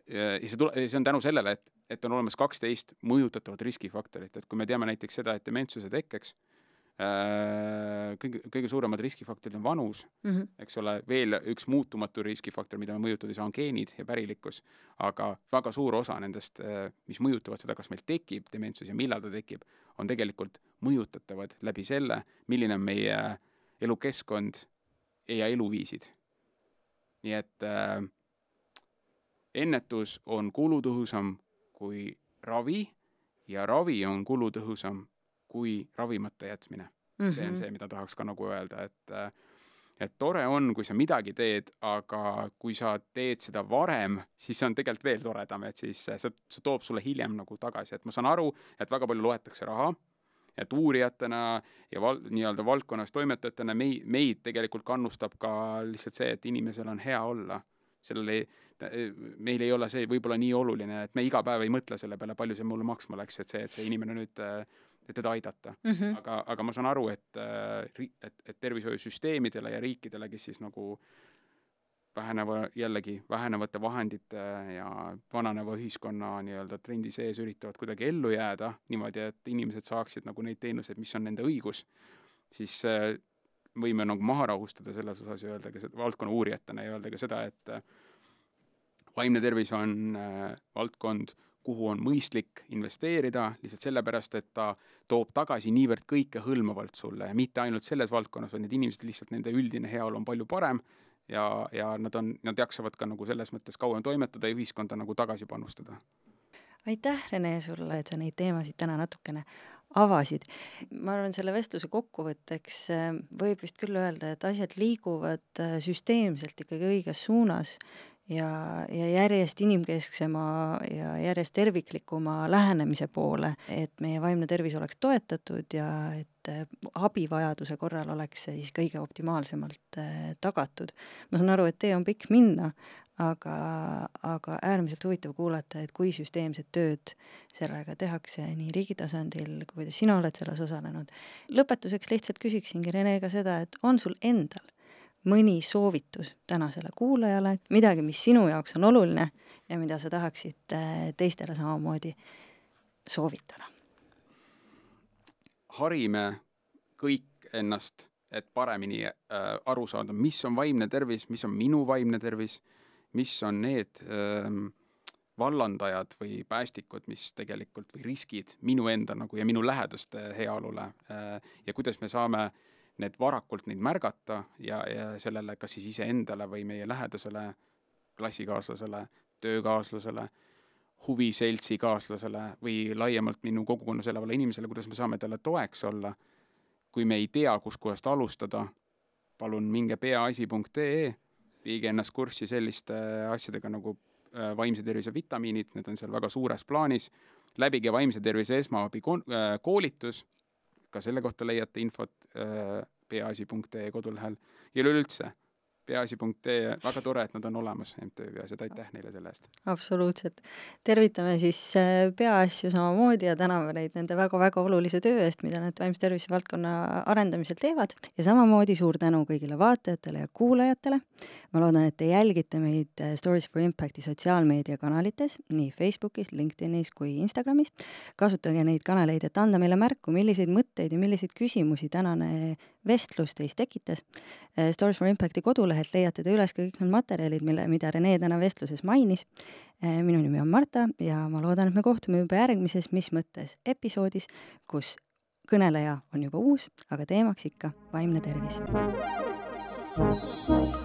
ja see tule-, see on tänu sellele, et, et on olemas kaksteist mõjutatavat riskifaktorit, et kui me teame näiteks seda, et dementsuse tekkeks kõige, kõige suuremad riskifaktorid on vanus mm, -hmm. eks ole, veel üks muutumatu riskifaktor, mida me mõjutada ei saa, on geenid ja pärilikkus, aga väga suur osa nendest, äh, mis mõjutavad seda, kas meil tekib dementsus ja millal ta tekib, on tegelikult mõjutatavad läbi selle, milline on meie elukeskkond ja eluviisid. nii et äh, ennetus on kulutõhusam kui ravi ja ravi on kulutõhusam kui ravimata jätmine mm. -hmm. see on mhm. see, mida tahaks ka nagu öelda, et et tore on, kui sa midagi teed, aga kui sa teed seda varem, siis see on tegelikult veel toredam, et siis see, see toob sulle hiljem nagu tagasi, et ma saan aru, et väga palju loetakse raha, et uurijatena ja val-, nii-öelda valdkonnas toimetajatena mei-, meid tegelikult kannustab ka lihtsalt see, et inimesel on hea olla. sellel ei, meil ei ole see võib-olla nii oluline, et me iga päev ei mõtle selle peale, palju see mulle maksma läks, et see, et see inimene nüüd äh, teda aidata mm. -hmm. aga, aga ma saan aru, et, äh, et, et tervishoiusüsteemidele ja riikidele, kes siis nagu väheneva, jällegi vähenevate vahendite ja vananeva ühiskonna nii-öelda trendi sees üritavad kuidagi ellu jääda niimoodi, et inimesed saaksid nagu neid teenuseid, mis on nende õigus, siis äh, võime nagu maha rahustada selles osas ja öelda ka valdkonna uurijatena ja öelda ka seda, et äh, vaimne tervis on äh, valdkond, kuhu on mõistlik investeerida lihtsalt sellepärast, et ta toob tagasi niivõrd kõikehõlmavalt sulle ja mitte ainult selles valdkonnas, vaid need inimesed lihtsalt, nende üldine heaolu on palju parem ja, ja nad on, nad jaksavad ka nagu selles mõttes kauem toimetada ja ühiskonda nagu tagasi panustada. aitäh, Rene, sulle, et sa neid teemasid täna natukene avasid. ma arvan, selle vestluse kokkuvõtteks äh, võib vist küll öelda, et asjad liiguvad äh, süsteemselt ikkagi õiges suunas ja, ja järjest inimkesksema ja järjest terviklikuma lähenemise poole, et meie vaimne tervis oleks toetatud ja et äh, abivajaduse korral oleks see siis kõige optimaalsemalt äh, tagatud. ma saan aru, et tee on pikk minna, aga, aga äärmiselt huvitav kuulata, et kui süsteemset tööd sellega tehakse nii riigi tasandil, kuidas sina oled selles osalenud. lõpetuseks lihtsalt küsiksingi Rene ka seda, et on sul endal mõni soovitus tänasele kuulajale, midagi, mis sinu jaoks on oluline ja mida sa tahaksid äh, teistele samamoodi soovitada? harime kõik ennast, et paremini äh, aru saada, mis on vaimne tervis, mis on minu vaimne tervis, mis on need äh, vallandajad või päästikud, mis tegelikult, või riskid minu enda nagu ja minu lähedaste heaolule äh, ja kuidas me saame äh, need varakult neid märgata ja, ja sellele kas siis iseendale või meie lähedasele klassikaaslasele, töökaaslasele, huviseltsikaaslasele või laiemalt minu kogukonnas elavale inimesele, kuidas me saame talle toeks olla. kui me ei tea, kuskohast alustada, palun minge peaasi.ee, viige ennast kurssi selliste asjadega nagu äh, vaimse tervise vitamiinid, need on seal väga suures plaanis, läbige vaimse tervise esmaabi äh, koolitus ka selle kohta leiate infot äh, peaasi.ee kodulehel ja üleüldse peaasi.ee, väga tore, et nad on olemas, MTÜ Peaasjad, aitäh neile selle eest! absoluutselt. tervitame siis äh, Peaasju samamoodi ja täname neid nende väga-väga olulise töö eest, mida nad vaimse tervise valdkonna arendamisel teevad ja samamoodi suur tänu kõigile vaatajatele ja kuulajatele. ma loodan, et te jälgite meid äh, Stories for Impacti sotsiaalmeediakanalites, nii Facebookis, LinkedInis kui Instagramis. kasutage neid kanaleid, et anda meile märku, milliseid mõtteid ja milliseid küsimusi tänane vestlus teis tekitas. Äh, Stories for Impacti kodulehelt leiate te üles kõik need materjalid, mille, mida Rene täna vestluses mainis. Äh, minu nimi on Marta ja ma loodan, et me kohtume juba järgmises Mis mõttes episoodis, kus kõneleja on juba uus, aga teemaks ikka vaimne tervis. thank you